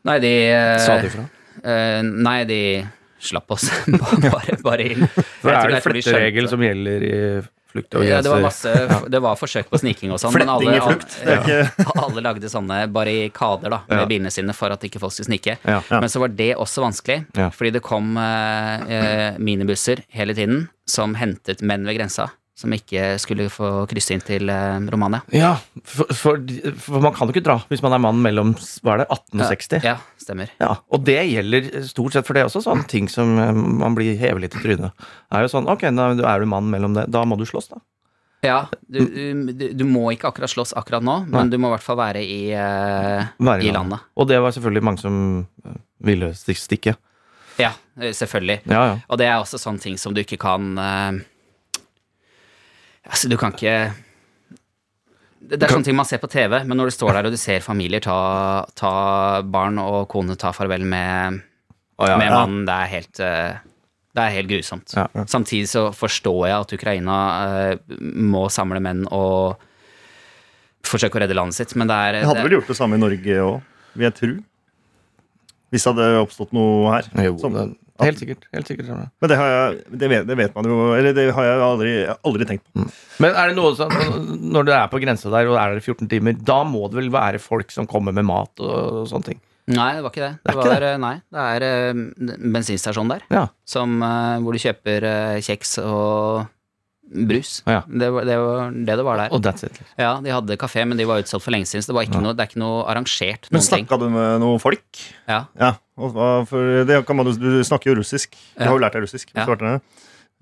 Nei, de eh, Sa de fra? eh, Nei, de slapp oss bare, bare inn. For er det fletteregel som gjelder i flukt og Ja, det var masse Det var forsøk på sniking og sånn, men alle, i flukt. Det er alle lagde sånne barrikader da, med Ja. bilene sine for at ikke folk skulle snike. Ja. Ja. Men så var det også vanskelig, Ja. fordi det kom eh, eh, minibusser hele tiden som hentet menn ved grensa, som ikke skulle få krysse inn til eh, Romania. Ja, for, for, for man kan jo ikke dra hvis man er mann mellom hva er det, 18 og 60. Ja, stemmer. Ja, og det gjelder stort sett, for det er også sånne ting som eh, man blir hevet litt i trynet. Det er jo sånn, ok, da er du mann mellom det, da må du slåss, da. Ja, du, du, du må ikke akkurat slåss akkurat nå, men du må i hvert fall være i, uh, Være i landet. Og det var selvfølgelig mange som ville stikke. Ja, selvfølgelig. Ja, ja. Og det er også sånne ting som du ikke kan eh, Altså, du kan ikke Det det er sånne ting man ser på TV, men når du står der og du ser familier ta, ta barn og kone ta farvel med, oh, ja, med ja. mannen, det er helt eh, det er helt grusomt. Ja. Samtidig så forstår jeg at Ukraina uh, må samle menn og forsøke å redde landet sitt, men det er Vi hadde det, vel gjort det samme i Norge òg, vil jeg tro. Hvis det hadde oppstått noe her. Jo, Som- det, helt sikkert. Helt sikkert. Men det, har jeg, det, vet, det vet man jo Eller det har jeg aldri, aldri tenkt på. Men er det noe sånn, når du er på grensa der og er der i 14 timer, da må det vel være folk som kommer med mat og sånne ting? Nei, det var ikke det. Det Det, ikke var, eh, Nei, det er eh, bensinstasjon der. Ja. som, eh, hvor du kjøper eh, kjeks og brus. Ja. Det, var, det var det det var der. Og that's it. liksom. Ja, de hadde kafé, men de var utsolgt for lenge siden, så det, var ikke noe, det er ikke noe arrangert. Men snakka du med noen folk? Ja. Ja, og for det kan man, Du snakker jo russisk. Du Ja. har jo lært deg russisk. Ja.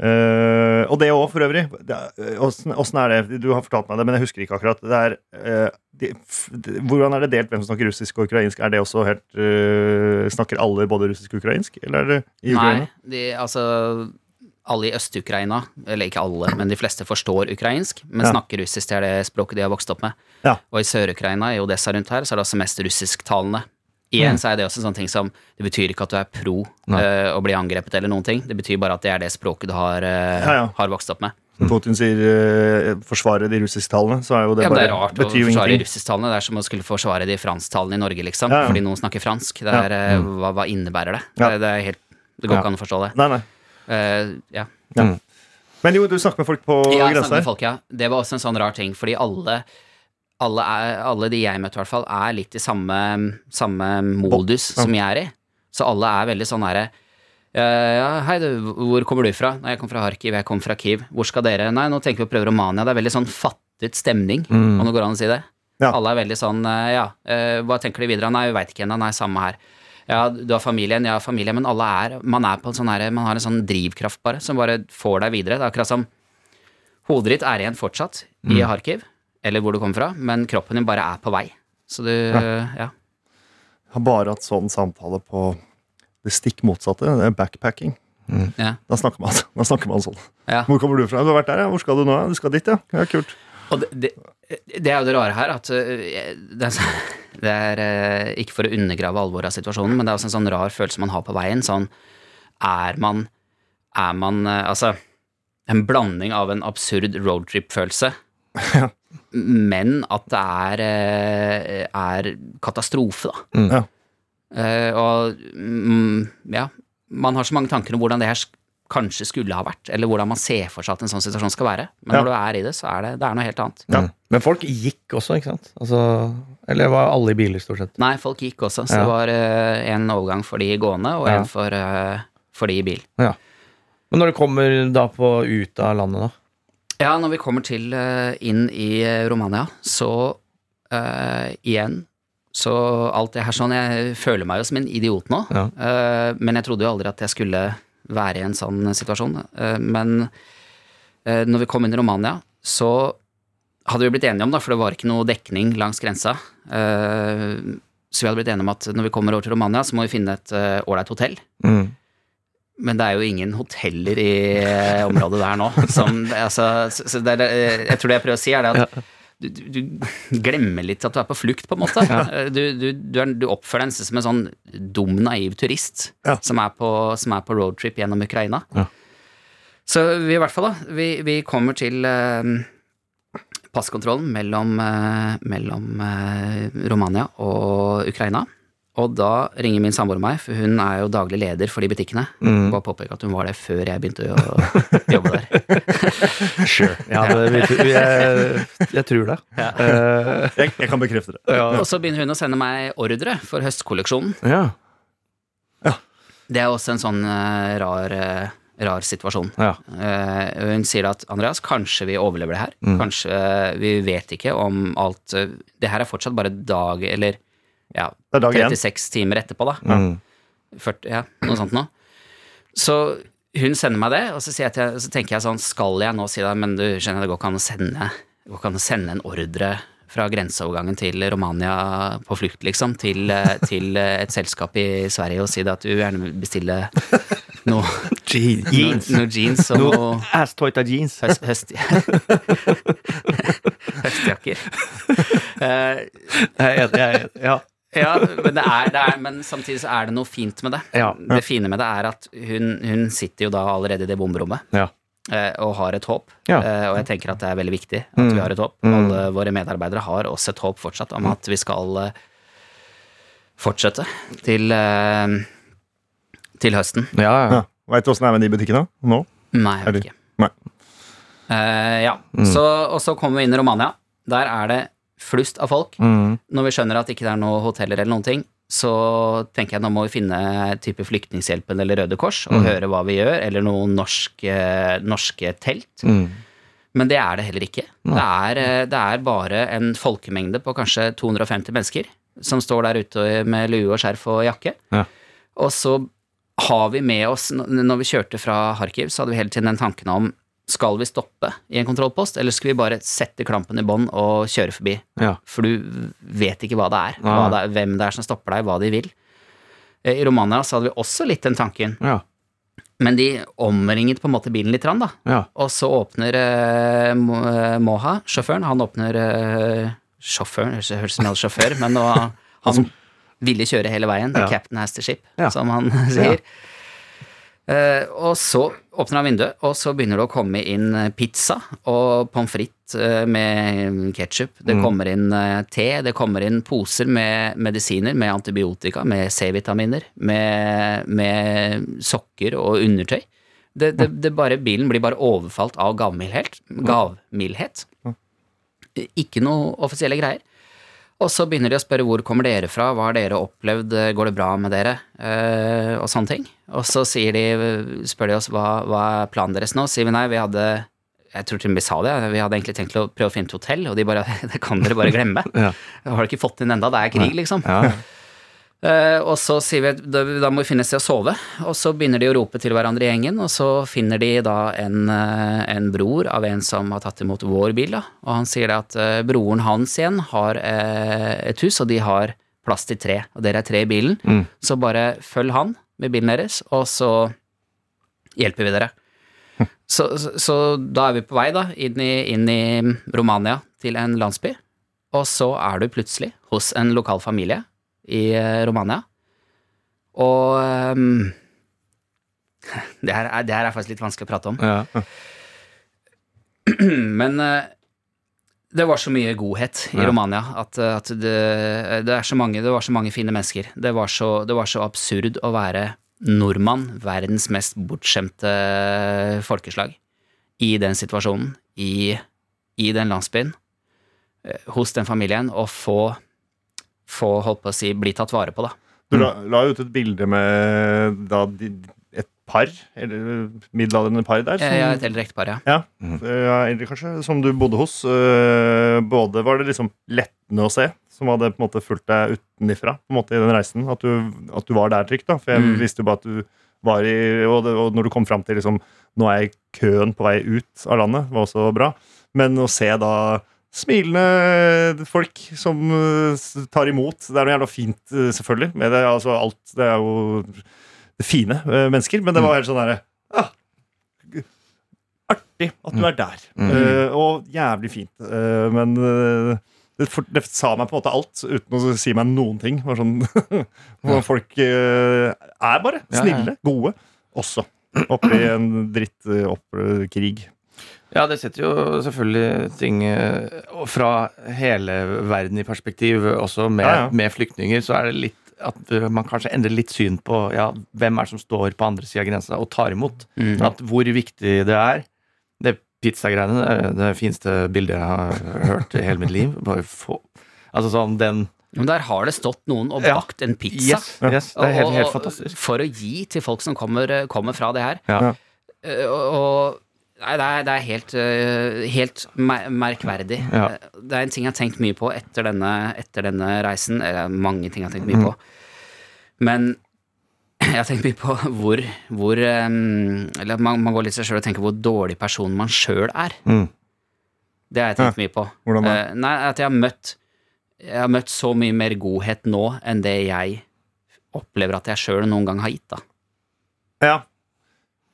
Eh, og det òg, for øvrig. Er- Åssen åssen er det? Du har fortalt meg det, men jeg husker ikke akkurat. Det er, uh, de, f, de, hvordan er det delt hvem som snakker russisk og ukrainsk? Er det også helt uh, Snakker alle både russisk og ukrainsk, eller er det i Ukraina? Nei, de, altså alle i Øst-Ukraina, eller ikke alle, men de fleste forstår ukrainsk, men Ja. snakker russisk. Det er det språket de har vokst opp med. Ja. Og i Sør-Ukraina, i Odessa rundt her, så er det også mest russisktalende. Igjen så er det også en sånn ting som Det betyr ikke at du er pro eh, å bli angrepet eller noen ting. Det betyr bare at det er det språket du har, eh, Ja, har vokst opp med. Putin sier eh, 'forsvare de russisktalende', så er jo det Ja, bare det er rart å forsvare de russisktalende. Det er som å skulle forsvare de fransktalende i Norge, liksom. Ja, ja. Fordi noen snakker fransk. Det er, eh, hva, hva innebærer det? Det, det, helt, det går ikke an å forstå det. Nei, nei. Eh, ja. Men jo, du snakker med folk på Ja, grensa snakker med her. folk, ja. Det var også en sånn rar ting, fordi alle alle, er, alle de jeg møtte, i hvert fall, er litt i samme, samme modus Ja. som jeg er i. Så alle er veldig sånn herre ja, hei, du, hvor kommer du fra? Nei, jeg kommer fra Harkiv, jeg kommer fra Kiev. Hvor skal dere? Nei, nå tenker vi å prøve Romania. Det er veldig sånn fattet stemning, Mm. om det går an å si det. Ja. Alle er veldig sånn, eh, ja, eh, hva tenker de videre? Nei, vi veit ikke ennå. Nei, samme her. Ja, du har familien, ja, familie, men alle er Man er på en sånn her, man har en sånn drivkraft, bare, som bare får deg videre. Det er akkurat som Hodet ditt er igjen fortsatt i Mm. Kharkiv, eller hvor du kommer fra, men kroppen din bare er på vei. Så du Ja. Jeg har bare hatt sånn samtale på det stikk motsatte. Det er backpacking. ja, Da snakker man, da snakker man sånn. ja. Hvor kommer du fra? Du har vært der, ja. Hvor skal du nå? Du skal dit, ja. Ja, kult. Og det, det, det er jo det rare her, at det er, det er øh, ikke for å undergrave alvoret av situasjonen, men det er også en sånn rar følelse man har på veien. Sånn er man Er man øh, Altså, en blanding av en absurd roadtrip-følelse, men at det er, eh, er katastrofe, da. Ja. Eh, og mm, ja, man har så mange tanker om hvordan det her sk- kanskje skulle ha vært, eller hvordan man ser for seg at en sånn situasjon skal være. Men Ja. når du er i det, så er det, det er noe helt annet. Ja. Mm. Men folk gikk også, ikke sant? Altså, eller var alle i biler, stort sett? Nei, folk gikk også, så Ja. det var uh, en overgang for de gående, og Ja. en for, uh, for de i bil. Ja. Men når du kommer da på ut av landet, da? Ja, når vi kommer til uh, inn i Romania, så eh, igjen Så alt det her sånn Jeg føler meg jo som en idiot nå, Ja. eh, men jeg trodde jo aldri at jeg skulle være i en sånn situasjon. Eh, men eh, når vi kom inn i Romania, så hadde vi blitt enige om, da, for det var ikke noe dekning langs grensa. eh, så vi hadde blitt enige om at når vi kommer over til Romania, så må vi finne et eh, ålreit hotell. Mm. Men det er jo ingen hoteller i eh, området der nå. Som, altså, så, så det eh, jeg tror det jeg prøver å si, er det at du, du, glemmer litt at du er på flukt, på en måte. Ja. Du, du, du, er, du oppfører deg som en sånn dum, naiv turist Ja. som, er på, som er på roadtrip gjennom Ukraina. Ja. Så vi i hvert fall, da. Vi, vi kommer til eh, passkontrollen mellom, eh, mellom eh, Romania og Ukraina. Og da ringer min samboer meg, for hun er jo daglig leder for de butikkene. Mm. Bare påpeke at hun var det før jeg begynte å jobbe der. Sure. Ja, det, vi, vi, jeg, jeg tror det. Eh, Jeg, jeg kan bekrefte det. Og så begynner hun å sende meg ordre for høstkolleksjonen. ja. Det er også en sånn uh, rar, uh, rar situasjon. Ja. Eh, hun sier at Andreas, kanskje vi overlever det her. Mm. Kanskje Vi vet ikke om alt Det her er fortsatt bare dag eller ja, Det er 36 timer etterpå, da. Mm. 40, ja, noe sånt nå. Så hun sender meg det, og så, sier jeg til, så tenker jeg sånn Skal jeg nå si det, men du skjønner, det går ikke an å sende, det går ikke an å sende en ordre fra grenseovergangen til Romania på flukt, liksom, til, eh, til eh, et selskap i Sverige og si det at du gjerne vil bestille noe Jeans. Noe, noe jeans og noe Noe ass-toita jeans. høst, høst, høstjakker. Uh, Jeg er enig, jeg er enig. Ja. Ja, men, det er, det er, men samtidig så er det noe fint med det. Ja. Det fine med det er at hun, hun sitter jo da allerede i det bomberommet Ja. eh, og har et håp. Ja. Eh, og jeg tenker at det er veldig viktig at Mm. vi har et håp. Mm. Alle våre medarbeidere har også et håp fortsatt om at vi skal eh, fortsette til, til høsten. Ja, ja. Ja. Veit du åssen det er med de butikkene nå? Nei, jeg vet ikke. Nei. Uh, ja, Mm. så, og så kommer vi inn i Romania. Der er det flust av folk. Mm. Når vi skjønner at ikke det er noe hoteller eller noen ting, så tenker jeg nå må vi finne type Flyktninghjelpen eller Røde Kors og Mm. høre hva vi gjør, eller noen norske, norske telt. Mm. Men det er det heller ikke. Det er, eh, det er bare en folkemengde på kanskje 250 mennesker som står der ute med lue og skjerf og jakke. Ja. Og så har vi med oss, når vi kjørte fra Kharkiv, så hadde vi hele tiden den tanken om skal vi stoppe i en kontrollpost, eller skal vi bare sette klampen i bånn og kjøre forbi? Ja. For du vet ikke hva det er, hva det er, hvem det er som stopper deg, hva de vil. Eh, I Romania så hadde vi også litt den tanken, Ja. men de omringet på en måte bilen litt, da. Ja. Og så åpner eh, eh, Moha, sjåføren, han åpner eh, Sjåføren, høres høres ut som jeg hadde sjåfør, men nå, han ville kjøre hele veien. The Ja. captain has the ship, som han sier. Eh, og så åpner han vinduet, og så begynner det å komme inn eh, pizza og pommes frites eh, med ketsjup. Det Mm. kommer inn te, det kommer inn poser med medisiner, med antibiotika, med C-vitaminer, med, med sokker og undertøy. Det, det, det bare, bilen blir bare overfalt av gavmildhet. gavmildhet. Ikke noe offisielle greier. Og så begynner de å spørre hvor kommer dere fra, hva har dere opplevd, går det bra med dere, eh, og sånne ting. Og så sier de, spør de oss hva, hva er planen deres nå, sier vi nei, vi hadde jeg tror til og sa det, vi hadde egentlig tenkt å prøve å finne et hotell, og de bare det kan dere bare glemme. Ja. Har dere ikke fått inn enda, det er krig, liksom. Ja. Eh, og så sier vi at da, må vi finne et sted å sove, og så begynner de å rope til hverandre i gjengen, og så finner de da en, eh, en bror av en som har tatt imot vår bil, da, og han sier det at eh, broren hans igjen har et hus, og de har plass til tre, og dere er tre i bilen, Mm. så bare følg han med bilen deres, og så hjelper vi dere. Så, så, så da er vi på vei da, inn i, inn i Romania til en landsby, og så er du plutselig hos en lokal familie i eh, Romania. Og um, det, her er, det her er faktisk litt vanskelig å prate om. Ja. Men uh, det var så mye godhet i Ja. Romania at, eh, at det, det, er så mange, det var så mange fine mennesker. Det var så, det var så absurd å være nordmann, verdens mest bortskjemte folkeslag, i den situasjonen, i, i den landsbyen, hos den familien, og få, få holdt på å si, bli tatt vare på, da. Du la, la ut et bilde med da, et par, eller middelaldrende par der. Som, ja, et eldre ektepar, ja. ja, ja, eldre kanskje, som du bodde hos. Eh, både var det liksom lettende å se, som hadde på en måte fulgt deg utenifra på en måte i den reisen. At du, at du var der trygt. da, For jeg Mm. visste jo bare at du var i og, det, og når du kom fram til liksom Nå er jeg køen på vei ut av landet, var også bra. Men å se da smilende folk som eh, tar imot Det er noe jævla fint, eh, selvfølgelig. Med det, altså alt, det er jo fine mennesker, men det var helt sånn derre ah, Artig at du er der. Mm. Uh, og jævlig fint. Uh, men uh, det, for, det sa meg på en måte alt, uten å si meg noen ting. Var sånn, folk er bare snille, gode, også. Oppi en dritt-opp-krig. Ja, det setter jo selvfølgelig ting eh, fra hele verden i perspektiv. Også med, Ja, ja. med flyktninger så er det litt at eh, man kanskje endrer litt syn på ja, hvem er det som står på andre sida av grensa og tar imot. Mm. At hvor viktig det er. Det pizzagreiene det er det fineste bildet jeg har hørt i hele mitt liv. Bare få Altså sånn den Men der har det stått noen og bakt en pizza. Yes, yes det er helt, helt fantastisk. For å gi til folk som kommer, kommer fra det her. Ja. Eh, Og, og Nei, det er, det er helt, eh, helt merkverdig. Ja. Eh, Det er en ting jeg har tenkt mye på etter denne, etter denne reisen. Eller mange ting jeg har tenkt mye på. Men jeg har tenkt mye på hvor, hvor eh, Eller man, man går litt seg sjøl og tenker hvor dårlig person man sjøl er. Mm. Det har jeg tenkt mye på. Hvordan da? Eh, nei, at jeg har møtt Jeg har møtt så mye mer godhet nå enn det jeg opplever at jeg sjøl noen gang har gitt, da. Ja.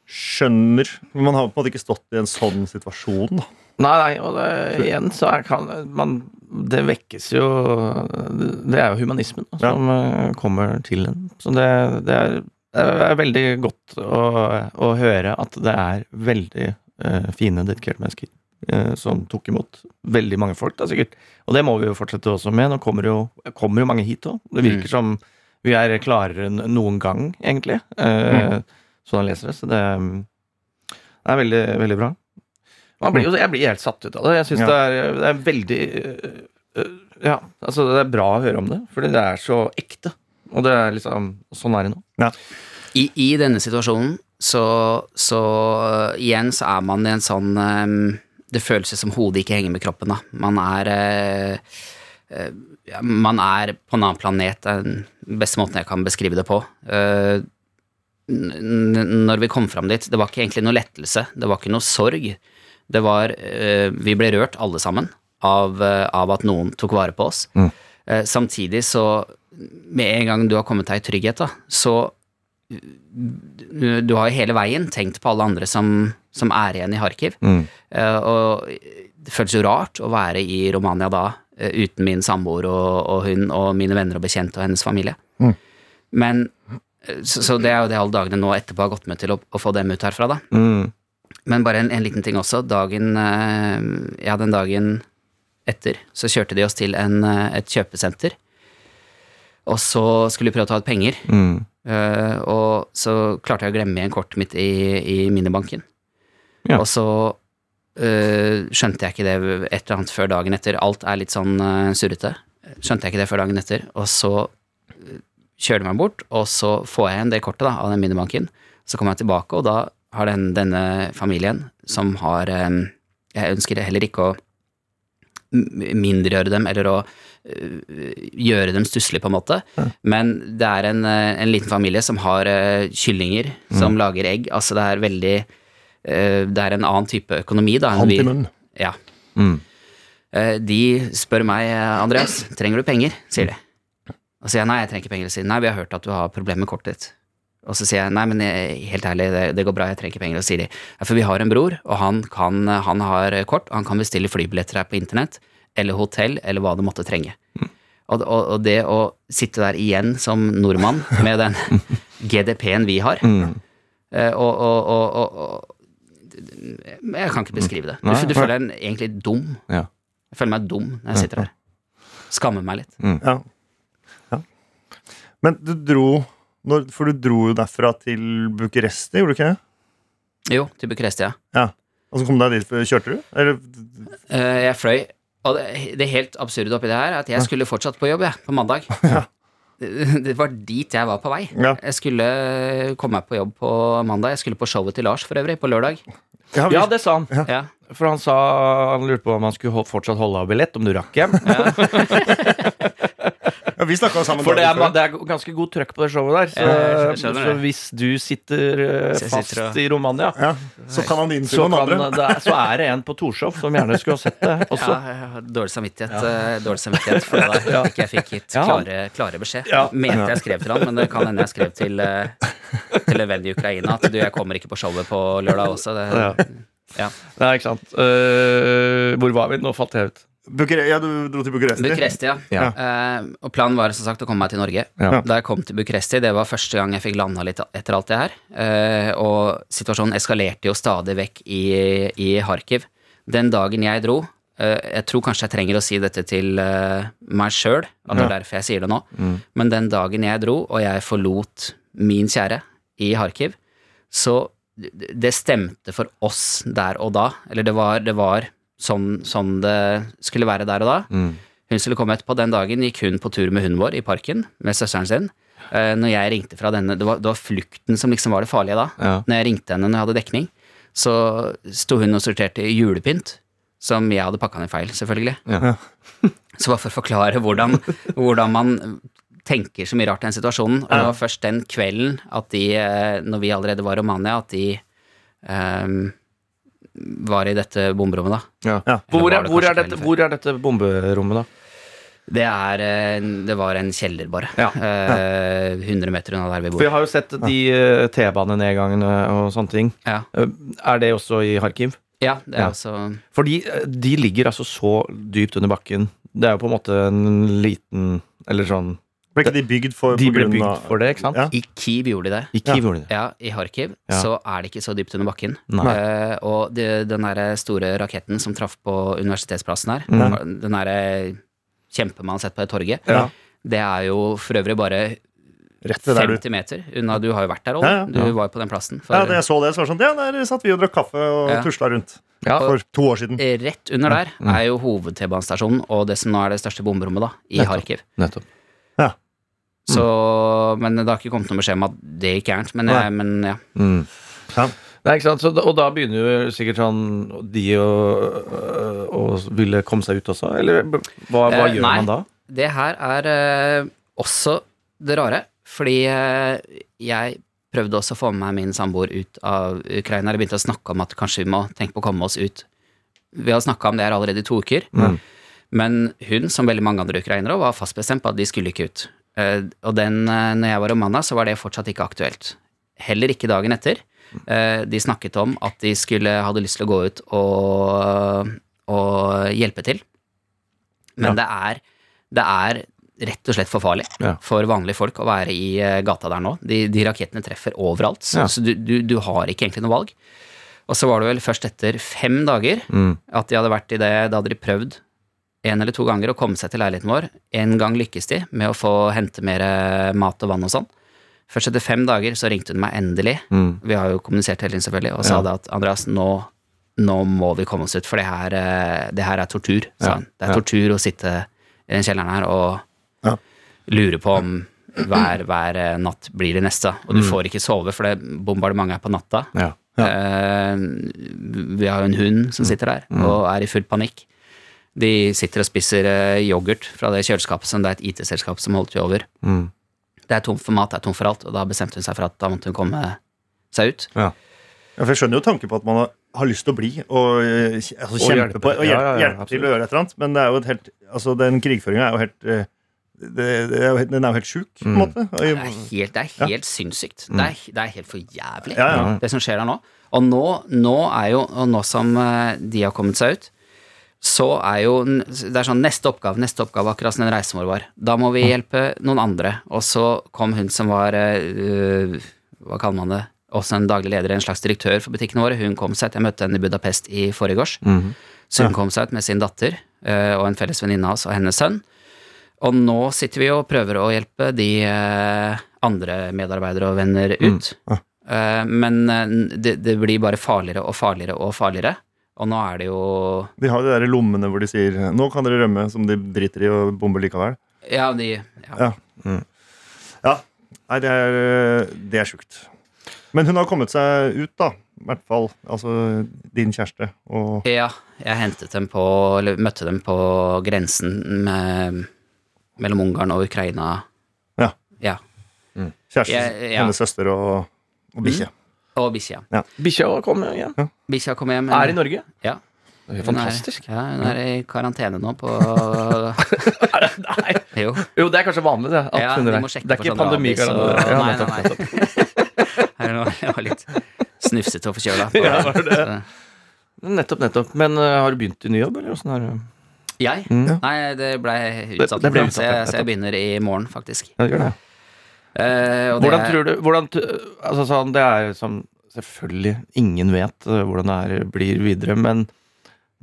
Skjønner. Men Man har på en måte ikke stått i en sånn situasjon. da. Nei, nei, og det, igjen så er, kan man Det vekkes jo Det er jo humanismen da, som ja. kommer til en. Så det, det, er, det er veldig godt å, å høre at det er veldig uh, fine, dedikerte mennesker uh, som tok imot veldig mange folk, da sikkert. Og det må vi jo fortsette også med. Nå kommer jo, kommer jo mange hit òg. Det virker som vi er klarere enn noen gang, egentlig. Eh, Sånn han leser det. Så det, det er veldig, veldig bra. Man blir jo, jeg blir helt satt ut av det. Jeg syns Ja. det, det er veldig øh, øh, Ja, altså det er bra å høre om det, fordi det er så ekte. Og det er liksom Sånn er det nå. I, I denne situasjonen så, så uh, igjen så er man i en sånn øhm, Det føles som hodet ikke henger med kroppen, da. Man er uh, uh, Man er på en annen planet. Det er den beste måten jeg kan beskrive det på. Uh, når vi kom fram dit, det var ikke egentlig noe lettelse. Det var ikke noe sorg. Det var øh, Vi ble rørt alle sammen av, øh, av at noen tok vare på oss. Mm. Eh, samtidig så Med en gang du har kommet deg i trygghet, da, så du, har jo hele veien tenkt på alle andre som, som er igjen i Kharkiv. Mm. Eh, og det føles jo rart å være i Romania da eh, uten min samboer og, og hun og mine venner og bekjente og hennes familie. Mm. Men eh, så, så det er jo det alle dagene nå etterpå har gått med til å, å få dem ut herfra, da. Mm. Men bare en, en liten ting også. Dagen eh, Ja, den dagen etter så kjørte de oss til en, eh, et kjøpesenter. Og så skulle vi prøve å ta ut penger. Mm. Uh, og så klarte jeg å glemme igjen kortet mitt i, i minibanken. Ja. Og så uh, skjønte jeg ikke det et eller annet før dagen etter. Alt er litt sånn uh, surrete. Skjønte jeg ikke det før dagen etter. Og så kjører de meg bort, og så får jeg igjen det kortet da, av den minibanken. Så kommer jeg tilbake, og da har den, denne familien, som har eh, Jeg ønsker heller ikke å mindregjøre dem, eller å øh, gjøre dem stusslige, på en måte. Men det er en, øh, en liten familie som har kyllinger, som lager egg. Altså det er veldig Det er en annen type økonomi, da. Hånd til munn. Ja. Mm. Eh, De spør meg, eh, Andreas, trenger du penger? sier de. Og så sier jeg nei, jeg trenger ikke penger. Og sier nei, vi har hørt at du har problemer med kortet ditt. Og så sier jeg nei, men jeg, helt ærlig, det, det går bra, jeg trenger ikke penger. Og så sier de ja, for vi har en bror, og han, kan, han har kort, og han kan bestille flybilletter her på internett, eller hotell, eller hva du måtte trenge. Og, og, og det å sitte der igjen som nordmann med den GDP-en vi har, Mm. eh, og, og, og, og, og Jeg kan ikke beskrive det. Du, Nei. du føler deg egentlig dum. Ja. Jeg føler meg dum når jeg sitter her. Skammer meg litt. Ja. ja. Men du dro når, For du dro jo derfra til Bucuresti, gjorde du ikke det? Jo, til Bucuresti, ja. Ja. Og så kom du deg dit, kjørte du? Eller Eh, Jeg fløy, og det, det helt absurde oppi det her er at jeg skulle fortsatt på jobb, jeg, på mandag. Det, det var dit jeg var på vei. Ja. Jeg skulle komme meg på jobb på mandag. Jeg skulle på showet til Lars for øvrig, på lørdag. Ja, vi- Ja, det sa han. Ja. For han sa han lurte på om han skulle fortsatt holde av billett, om du rakk hjem. ja, vi snakka sammen For det er, det er ganske god trøkk på det showet der. Så, Ja, så hvis du sitter uh, fast sitter i Romania, Ja, så kan han innfri noen andre. det er, så er det en på Torshov som gjerne skulle ha sett det også. Ja, jeg har dårlig samvittighet, eh, dårlig samvittighet for det der. Ikke jeg fikk gitt klare, klare beskjed. Ja. Mente jeg skrev til han, men det kan hende jeg skrev til, eh, til en venn i Ukraina at du, jeg kommer ikke på showet på lørdag også. Det, ja. Nei, ikke sant. Uh, hvor var vi? Nå falt jeg ut. Bucure ja, du dro til Bucuresti. Bucuresti, ja. Ja. Uh, og planen var som sagt å komme meg til Norge. Ja. Da jeg kom til Bucuresti, det var første gang jeg fikk landa litt etter alt det her. Uh, og situasjonen eskalerte jo stadig vekk i, i Kharkiv. Den dagen jeg dro uh, Jeg tror kanskje jeg trenger å si dette til meg sjøl, at det er derfor jeg sier det nå. Men den dagen jeg dro, og jeg forlot min kjære i Kharkiv, så det det stemte for oss der og da. Eller det var, det var sånn, sånn det skulle være der og da. Hun skulle komme etterpå. Den dagen gikk hun på tur med hunden vår i parken med søsteren sin. Uh, når jeg ringte fra denne Det var, det var flukten som liksom var det farlige da. Ja. Når jeg ringte henne når jeg hadde dekning, så sto hun og sorterte julepynt. Som jeg hadde pakka ned feil, selvfølgelig. Ja. Så bare for å forklare hvordan, hvordan man tenker så mye rart i den situasjonen. Og det var først den kvelden at de, eh, når vi allerede var i Romania, at de ehm, var i dette bomberommet, da. Ja. Ja. Hvor, er, det hvor, er dette, hvor er dette bomberommet, da? Det er eh, Det var en kjeller, bare. Ja. Eh, 100 meter unna der vi For bor. jeg har jo sett de eh, T-banenedgangene og sånne ting. Ja, Eh, Er det også i Kharkiv? ja det er Ja. også Fordi eh, de ligger altså så dypt under bakken. Det er jo på en måte en liten Eller sånn Ble ikke de bygd for De ble bygd av- for det, ikke sant? Ja. I Kiev gjorde de det. I Kiev gjorde de det. Ja, i Kharkiv Ja. så er det ikke så dypt under bakken. Eh, og de, den der store raketten som traff på universitetsplassen her, Mm. den derre kjempen man har sett på det torget, Ja. det er jo for øvrig bare Rett ved der du meter unna. Du har jo vært der, òg. Ja, ja. Du var jo på den plassen. For, Ja, da jeg så det, så var det sånn Ja, der satt vi og drakk kaffe og Ja. tusla rundt. Ja. For to år siden. Rett under der er jo hoved-T-banestasjonen og det som nå er det største bomberommet, da, i Nettopp. Kharkiv. Nettopp. Så, men det har ikke kommet noe beskjed om at det gikk gærent. Men, jeg, men ja. Mm. Ja. Nei, ikke sant? Så, og da begynner jo sikkert sånn de å, å ville komme seg ut også? Eller hva, hva Eh, gjør nei. man da? Det her er eh, også det rare, fordi eh, jeg prøvde også å få med meg min samboer ut av Ukraina. Jeg begynte å snakke om at kanskje vi må tenke på å komme oss ut. Vi har snakka om det her allerede i to uker. Mm. Men hun, som veldig mange andre ukrainere, var fast bestemt på at de skulle ikke ut. Eh, og den, eh, når jeg var Romana, så var det fortsatt ikke aktuelt. Heller ikke dagen etter. Eh, de snakket om at de skulle, hadde lyst til å gå ut og, og hjelpe til. Men det, er, det er rett og slett for farlig Ja. for vanlige folk å være i gata der nå. De, de rakettene treffer overalt, så, Ja. så du, du, du har ikke egentlig noe valg. Og så var det vel først etter fem dager Mm. at de hadde vært i det, da hadde de prøvd en eller to ganger å komme seg til leiligheten vår. En gang lykkes de med å få hente mer eh, mat og vann og sånn. Først etter fem dager så ringte hun meg endelig. Mm. Vi har jo kommunisert hele tiden, selvfølgelig, og sa Ja. det at Andreas, nå, nå må vi komme oss ut, for det her, eh, det her er tortur. sa Ja, han. Det er ja. tortur å sitte i den kjelleren her og Ja. lure på om hver, hver eh, natt blir det neste. Og du får ikke sove, for det bombardementet er på natta. Ja. Eh, vi har jo en hund som sitter der og er i full panikk. De sitter og spiser eh, yoghurt fra det kjøleskapet som det er et IT-selskap som holdt vi over. Mm. Det er tomt for mat, det er tomt for alt, og da bestemte hun seg for at da måtte hun komme seg ut. Ja. Ja, for jeg skjønner jo tanken på at man har, har lyst til å bli og altså, altså, kjempe hjelpe. på og hjelpe, ja, ja, hjelpe til å gjøre et eller annet. Men det er jo et helt Altså, den krigføringa er jo helt eh, det, det er jo, helt- Den er jo helt sjuk, på en Mm. måte. Og, Det er helt, det er helt sinnssykt. Det, er, det er helt for jævlig, Ja, ja. det som skjer der nå. Og nå, nå er jo, og nå som eh, de har kommet seg ut, så er jo Det er sånn neste oppgave, neste oppgave, akkurat som den reisen vår var. Da må vi hjelpe noen andre. Og så kom hun som var uh, Hva kaller man det? også en daglig leder, en slags direktør for butikkene våre. Hun kom seg ut. Jeg møtte henne i Budapest i forgårs. Mhm. Så hun kom seg ut med sin datter uh, og en felles venninne av oss og hennes sønn. Og nå sitter vi og prøver å hjelpe de uh, andre medarbeidere og venner ut. Ja. Eh, men det, det blir bare farligere og farligere og farligere. Og nå er det jo De har de der lommene hvor de sier 'nå kan dere rømme', som de driter i og bomber likevel. Ja, de ja. Ja. ja. Nei, det er, det er sjukt. Men hun har kommet seg ut, da. I hvert fall. Altså din kjæreste. Og Ja, jeg hentet dem på, eller møtte dem på grensen med, mellom Ungarn og Ukraina. Ja. Ja. kjæresten, Jeg- ja. hennes søster og, og bikkje. Og bikkja. Bikkja kom hjem. Bikkja kom hjem. Er i Norge. Ja. Det er Hun er- fantastisk. Ja, hun er i karantene nå på Nei. Jo. Jo, det er kanskje vanlig, det. At Ja, hun de er- det er ikke pandemi. rabies og- Ja, Nei, nei, nei. Her nå, Jeg var litt snufsete og forkjøla. Ja, var det? Så- nettopp, nettopp. Men uh, har du begynt i ny jobb, eller åssen er det? Jeg? Mm. Nei, det ble utsatt. det ble så, utsatt, så, jeg, så jeg begynner i morgen, faktisk. Ja, det gjør det. Eh, og Hvordan det, tror du hvordan, altså sånn, Det er som Selvfølgelig, ingen vet uh, hvordan det er, blir videre, men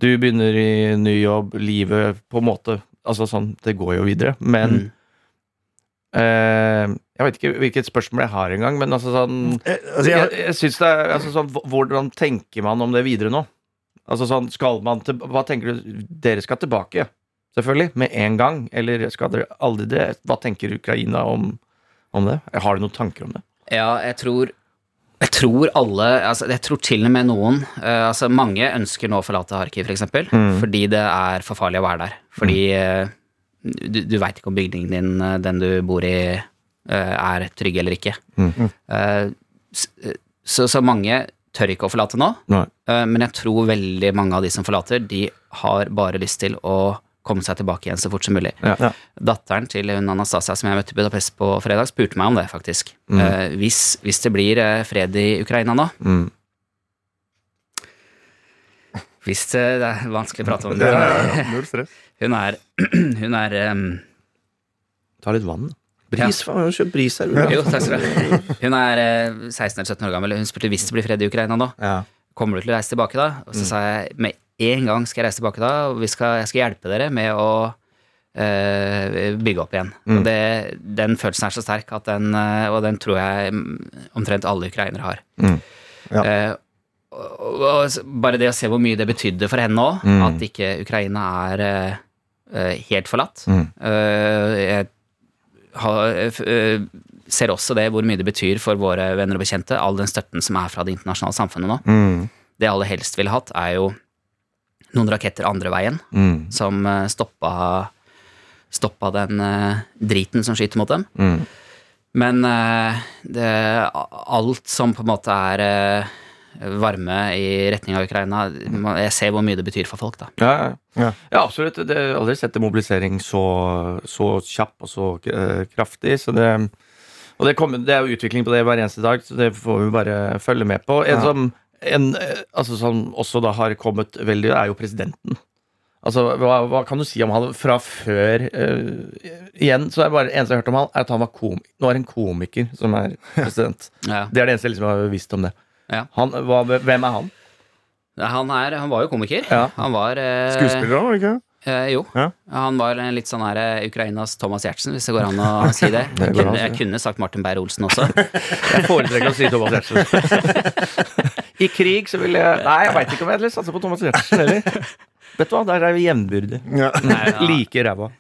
du begynner i ny jobb, livet på en måte Altså sånn, det går jo videre, men Mm. eh, Jeg vet ikke hvilket spørsmål jeg har engang, men altså sånn Eh, altså, Jeg, jeg, jeg synes det er altså sånn, Hvordan tenker man om det videre nå? Altså sånn, skal man til, Hva tenker du Dere skal tilbake, selvfølgelig, med en gang. Eller skal dere aldri det? Hva tenker Ukraina om, om det? Har du noen tanker om det? Ja, jeg tror jeg tror alle altså Jeg tror til og med noen uh, Altså Mange ønsker nå å forlate Harkiv, f.eks. eksempel Mm. fordi det er for farlig å være der. Fordi uh, du, du veit ikke om bygningen din, uh, den du bor i, er trygg eller ikke. Mm. Eh, eh, så, så mange tør ikke å forlate nå. Eh, Men jeg tror veldig mange av de som forlater, de har bare lyst til å komme seg tilbake igjen så fort som mulig. Ja. Ja. Datteren til hun Anastasia som jeg møtte i Budapest på fredag, spurte meg om det, faktisk. Mm. Eh, hvis, hvis det blir eh, fred i Ukraina nå Mm. Hvis det, det er vanskelig å prate om det Ja, null stress. Hun er Hun er um, Ta litt vann. Bris, faen, Kjøp bris her. Jo, takk skal du ha. Hun er eh, 16 eller 17 år gammel. Hun spurte hvis det blir fred i Ukraina nå. Ja. Kommer du til å reise tilbake da? Og så sa jeg med en gang skal jeg reise tilbake da, og vi skal, jeg skal hjelpe dere med å eh, bygge opp igjen. Mm. Det, den følelsen er så sterk, at den, eh, og den tror jeg mm, omtrent alle ukrainere har. Mm. Ja. Uh, og, og bare det å se hvor mye det betydde for henne òg, Mm. at ikke Ukraina er eh, helt forlatt. Mm. Uh, jeg har, ser også det hvor mye det betyr for våre venner og bekjente, all den støtten som er fra det internasjonale samfunnet nå. Mm. Det alle helst ville hatt, er jo noen raketter andre veien, Mm. som eh, stoppa, stoppa den eh, driten som skyter mot dem. Mm. Men eh, det, alt som på en måte er varme i retning av Ukraina Jeg ser hvor mye det betyr for folk, da. Ja, ja. Ja. ja, absolutt. Det jeg har aldri sett en mobilisering så, så kjapp og så kraftig. Så det, og det, kommer, det er jo utvikling på det hver eneste dag, så det får vi bare følge med på. En Ja. som en, altså, som også da har kommet veldig, er jo presidenten. Altså, hva, hva kan du si om han fra før uh, Igjen, så er det bare eneste jeg har hørt om han, er at han var komiker. Nå er en komiker som er president. Ja. Det er det eneste jeg liksom har visst om det. Ja. Han, hva, hvem er han? Han, er, han var jo komiker. Ja. Han var uh, Skuespiller òg, ikke Eh, jo. Ja. Han var litt sånn her eh, Ukrainas Thomas Giertsen, hvis det går an å si det. Det Jeg an kunne, jeg kunne sagt Martin Beyer-Olsen også. Jeg foretrekker å si Thomas Giertsen. I krig så ville jeg Nei, jeg veit ikke om jeg heller satser på Thomas Giertsen heller. Vet du hva, der er vi jevnbyrdige. Ja. Like ræva.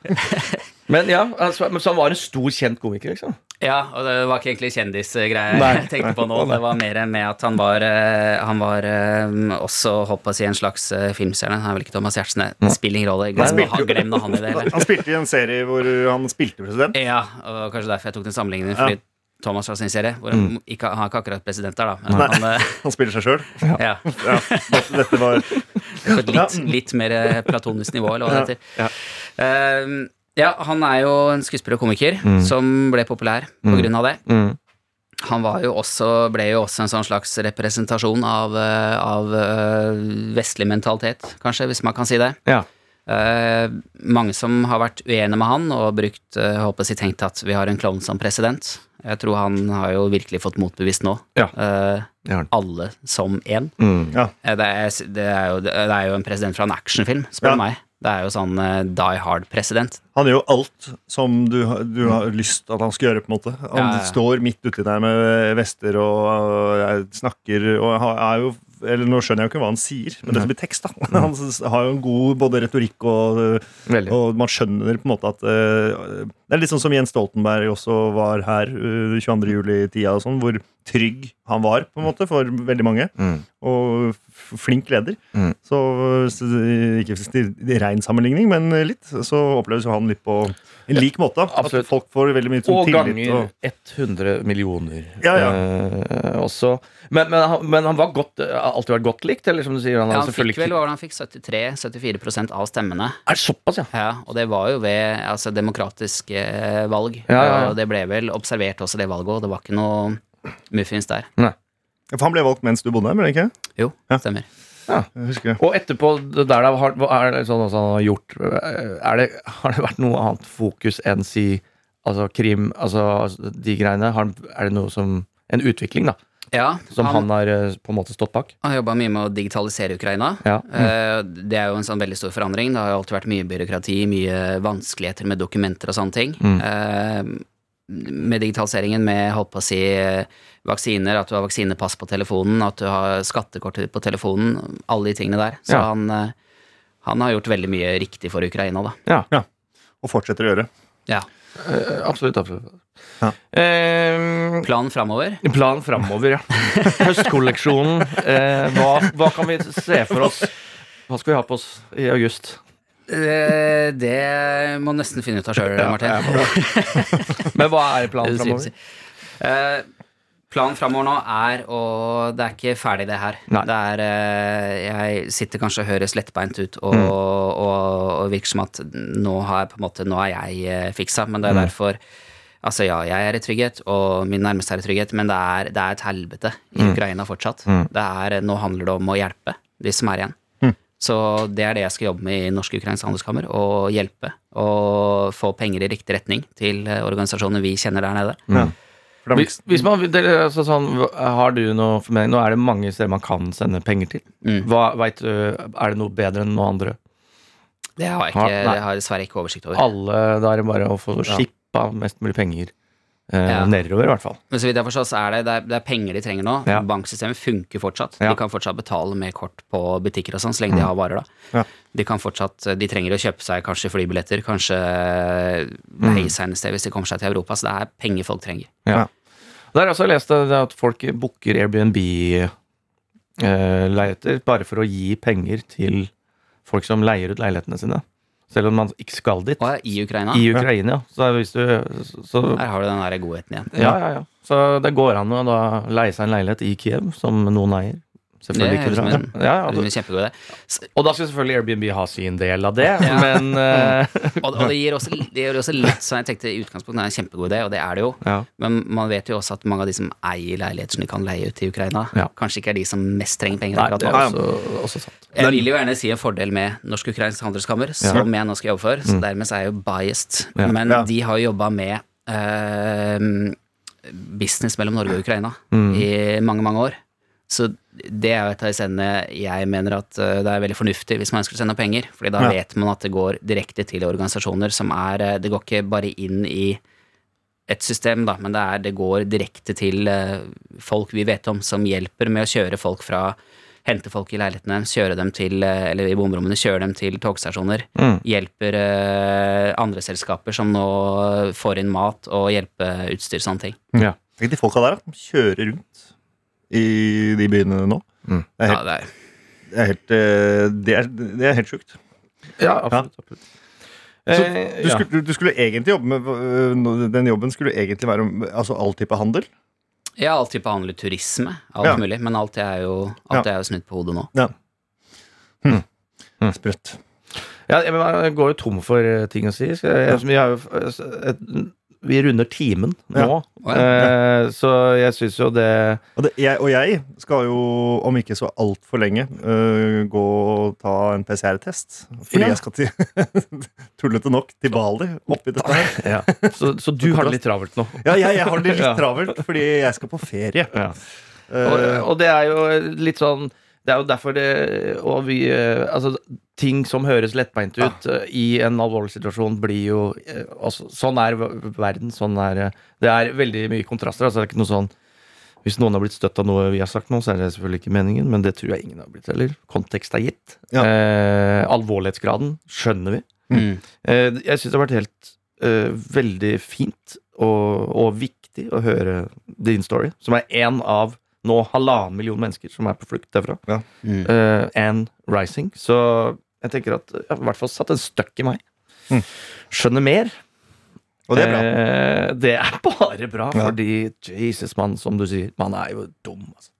Men ja, altså, men så han var en stor, kjent komiker, liksom? Ja, og det var ikke egentlig kjendisgreier jeg tenkte på nå. Det var mer med at han var, eh, han var eh, også holdt på å si en slags eh, filmstjerne. Han er vel ikke Thomas Giertsen, det spiller ingen rolle. Glem, han, glem han i det eller? Han spilte i en serie hvor han spilte president. Ja, og kanskje derfor jeg tok den sammenligningen. Ja. Thomas har sin serie, hvor han ikke, han er ikke akkurat president der, da. Men Nei. han, eh, Han spiller seg sjøl. ja, Ja, dette, var på et litt, litt mer eh, platonisk nivå, eller hva det heter. Ja. Uh, ja, han er jo en skuespiller og komiker som ble populær på grunn av det. Mm. Han var jo også, ble jo også en sånn slags representasjon av, eh, av vestlig mentalitet, kanskje, hvis man kan si det. Ja. Eh, mange som har vært uenige med han og brukt, eh, håpet sitt tenkt at vi har en klovn som president. Jeg tror han har jo virkelig fått motbevist nå. Ja. Eh, han. alle som én. Mm. Ja. Eh, Det er, det, er jo, det er jo en president fra en actionfilm, spør Ja. meg. Det er jo sånn eh, Die Hard-president. Han gjør jo alt som du, har- du har lyst at han skal gjøre. på en måte Han Ja, ja. står midt uti der med vester og øh, snakker og er jo eller Nå skjønner jeg jo ikke hva han sier, men det som blir tekst, da. Han har jo en god både retorikk og Veldig. Og man skjønner på en måte at øh, Det er litt sånn som Jens Stoltenberg også var her uh, 22. juli-tida, og sånn, hvor trygg han var på en måte for veldig mange. Mm. Og f- flink leder. Mm. Så, så ikke i rein sammenligning, men litt. Så oppleves jo han litt på en lik måte. At folk får veldig mye sånn Og tillit. ganger Og, 100 millioner Ja, ja. eh, også. Men, men, han- men han var godt, alltid vært godt likt? Eller som du sier, han Ja, han fikk vel hva han fikk 73-74% av stemmene. Er det såpass, ja? Ja, og det var jo ved altså, demokratiske eh, valg. Ja, ja, ja. Og det ble vel observert også det valget, òg. det var ikke noe muffins der. for han ble valgt mens du bodde her, ble det ikke? Jo, Ja. stemmer. Og etterpå det der, da, har, er det sånn også han har gjort er det, Har det vært noe annet fokus enn si Altså krim, altså de greiene? Har, er det noe som En utvikling, da? Ja, Som han, han, har eh, på en måte stått bak? Han har jobba mye med å digitalisere Ukraina. Ja. Mm. Det er jo en sånn veldig stor forandring. Det har jo alltid vært mye byråkrati, mye vanskeligheter med dokumenter og sånne ting. Mm. Eh, Med digitaliseringen, med holdt på å si vaksiner, at du har vaksinepass på telefonen, at du har skattekort på telefonen, alle de tingene der. Så Ja. han, han har gjort veldig mye riktig for Ukraina, da. Ja. Og fortsetter å gjøre. Ja. Eh, absolutt. absolutt. Ja. Eh, Planen framover? Plan framover, ja. Høstkolleksjonen. Eh, hva, hva kan vi se for oss? Hva skal vi ha på oss i august? Eh, Det må nesten finne ut av sjøl, Martin. Men hva er planen framover? Eh, planen framover nå er å Det er ikke ferdig, det her. Nei. Det er eh, Jeg sitter kanskje og høres lettbeint ut og, Mm. og, og virker som at nå har jeg på en måte Nå er jeg eh, fiksa, men det Mm. er derfor Altså ja, jeg er i trygghet, og min nærmeste er i trygghet, men det er, det er et helvete i Mm. Ukraina fortsatt. Det er, nå handler det om å hjelpe de som er igjen. Mm. Så det er det jeg skal jobbe med i Norsk Ukrainsk Handelskammer. Å hjelpe og få penger i riktig retning til eh, organisasjoner vi kjenner der nede. Ja. For de, Hvis, hvis man, det, altså sånn, har du noe formening? Nå er det mange steder man kan sende penger til. Mm. Hva, vet du, er det noe bedre enn noe andre? Det har jeg ikke, nei. det har jeg dessverre ikke oversikt over. Alle, Da er det bare å få Ja. skippa mest mulig penger eh, Ja. nedover, i hvert fall. Men så vidt jeg forstår, så er det, det, er, det er penger de trenger nå. Ja. Banksystemet funker fortsatt. Ja. De kan fortsatt betale med kort på butikker og sånn, så lenge de har varer, da. Ja. De kan fortsatt, de trenger å kjøpe seg kanskje flybilletter, kanskje Mm. sted hvis de kommer seg til Europa. Så det er penger folk trenger. Ja. Der har jeg også lest det at folk booker Airbnb-leiligheter bare for å gi penger til folk som leier ut leilighetene sine. Selv om man ikke skal dit. Og i Ukraina, I Ukraina, ja. Så hvis du så, her har du den der godheten igjen. Ja, ja, ja. Så det går an å da leie seg en leilighet i Kiev, som noen eier. Selvfølgelig Det dra. ut Ja, ja, Det det- en kjempegod idé. Og da skal selvfølgelig Airbnb ha sin del av det, Ja. men uh... Og, og det, gir også, det gir også litt sånn jeg tenkte i utgangspunktet det er en kjempegod idé, og det er det jo. ja. Men man vet jo også at mange av de som eier leiligheter som de kan leie ut til Ukraina, Ja. kanskje ikke er de som mest trenger penger. Nei, det er også, også sant. Jeg vil jo gjerne si en fordel med Norsk Ukrainsk Handelskammer, som jeg nå skal jobbe for, så dermed er jeg jo biased. Ja. Men Ja. de har jo jobba med uh, business mellom Norge og Ukraina Mm. i mange, mange år. Så det er et av de stedene jeg mener at eh, det er veldig fornuftig hvis man ønsker å sende penger, Fordi da Ja. vet man at det går direkte til organisasjoner som er eh, Det går ikke bare inn i et system, da, men det, er, det går direkte til eh, folk vi vet om, som hjelper med å kjøre folk fra Hente folk i leilighetene, kjøre dem til Eller i bomrommene, kjøre dem til togstasjoner. Mm. Hjelper andre selskaper som nå får inn mat og hjelpeutstyr, sånne ting. Ja. Tenk de folka der, da. som Kjører rundt i de byene nå. Mm. Det er Ja, helt, det er, det er helt, eh, det er, det er helt sjukt. Ja, absolutt. absolutt. Så Eh, du, skulle, du, du skulle egentlig jobbe med øh, Den jobben skulle egentlig være altså all type handel? ja, all type handel, turisme, alt Ja. mulig. Men alt er jo, alt er jo snudd på hodet nå. Ja. Hm. Sprøtt. Ja, jeg, men jeg går jo tom for eh, ting å si. Jeg, jeg, vi vi runder timen nå. Ja. Eh, så jeg syns jo det Og, det, jeg, og jeg skal jo, om ikke så altfor lenge, uh, gå og ta en PCR-test. Fordi Ja. jeg skal til tullete nok til Bali oppi dette her. ja. så, så du har det litt travelt nå. Ja, jeg, jeg har det litt travelt fordi jeg skal på ferie. Ja. Eh, Og, og det er jo litt sånn Det er jo derfor det Og vi eh, Altså, ting som høres lettbeint ut eh, i en alvorlig situasjon, blir jo eh, altså, Sånn er verden. Sånn er Det er veldig mye kontraster. Altså, det er ikke noe sånn Hvis noen har blitt støtt av noe vi har sagt nå, så er det selvfølgelig ikke meningen, men det tror jeg ingen har blitt heller. Kontekst er gitt. Ja. Eh, alvorlighetsgraden skjønner vi. Mm. Eh, jeg syns det har vært helt eh, veldig fint og, og viktig å høre din story, som er én av nå halvannen million mennesker som er på flukt derfra. Mm. Uh, and rising. Så jeg tenker at jeg har i hvert fall satt en støkk i meg. Mm. Skjønner mer. og det er bra. Uh, det er bare bra, Ja. fordi Jesus, mann, som du sier, man er jo dum. Altså.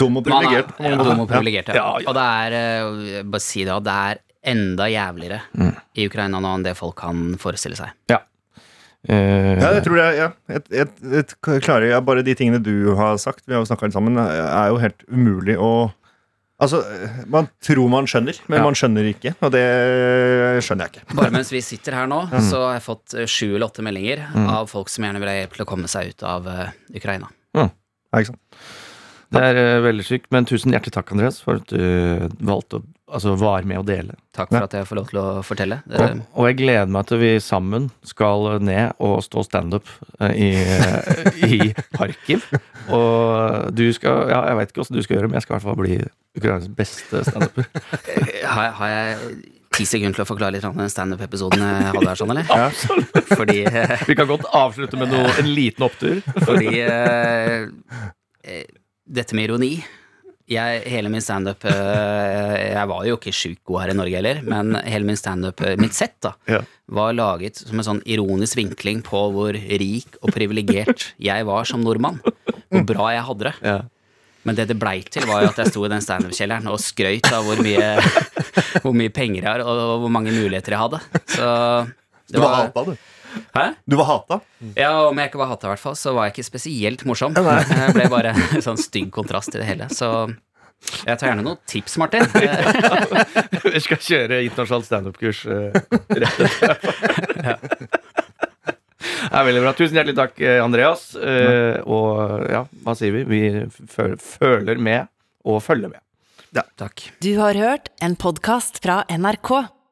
Dum og er privilegert. Ja, dum og privilegert, ja. Ja, ja. Og det er, eh, bare si det, det er enda jævligere Mm. i Ukraina nå enn det folk kan forestille seg. Eh, Ja, jeg tror det ja, et, et, et, klarer, ja, Bare de tingene du har sagt, vi har jo snakka litt sammen, er jo helt umulig å Altså, Man tror man skjønner, men Ja. man skjønner ikke. Og det skjønner jeg ikke. Bare mens vi sitter her nå, så har jeg fått sju eller åtte meldinger av folk som gjerne vil ha hjelp til å komme seg ut av uh, Ukraina. Ja, ikke sant? Det er uh, veldig sykt, men tusen hjertelig takk, Andreas, for at du valgte å altså, var med å dele. Takk for at jeg får lov til å fortelle. Og, og jeg gleder meg til vi sammen skal ned og stå standup eh, i, eh, i Kharkiv. Og du skal Ja, jeg vet ikke åssen du skal gjøre, men jeg skal i hvert fall bli Ukrainas beste standuper. har, har jeg ti sekunder til å forklare litt om den standup-episoden jeg hadde her, sånn, eller? Ja. Fordi, eh, Vi kan godt avslutte med noe, en liten opptur. fordi eh, eh, Dette med ironi jeg, hele min standup eh, Jeg var jo ikke sjukt god her i Norge heller, men hele min standup, eh, mitt sett, da, Ja. var laget som en sånn ironisk vinkling på hvor rik og privilegert jeg var som nordmann. Hvor bra jeg hadde det. Ja. Men det det blei til, var jo at jeg sto i den standup-kjelleren og skrøyt av hvor mye, hvor mye penger jeg har, og hvor mange muligheter jeg hadde. Så Du var hata, du. Hæ? Du var hata. Ja, om jeg ikke var hata, i hvert fall, så var jeg ikke spesielt morsom. Jeg ble bare en sånn stygg kontrast til det hele. Så jeg tar gjerne noen tips, Martin. Vi skal kjøre internasjonalt standup-kurs eh. Det er veldig bra. Tusen hjertelig takk, eh, Andreas. Eh, og ja, hva sier vi? Vi føler med og følger med. Takk. Du har hørt en podkast fra NRK.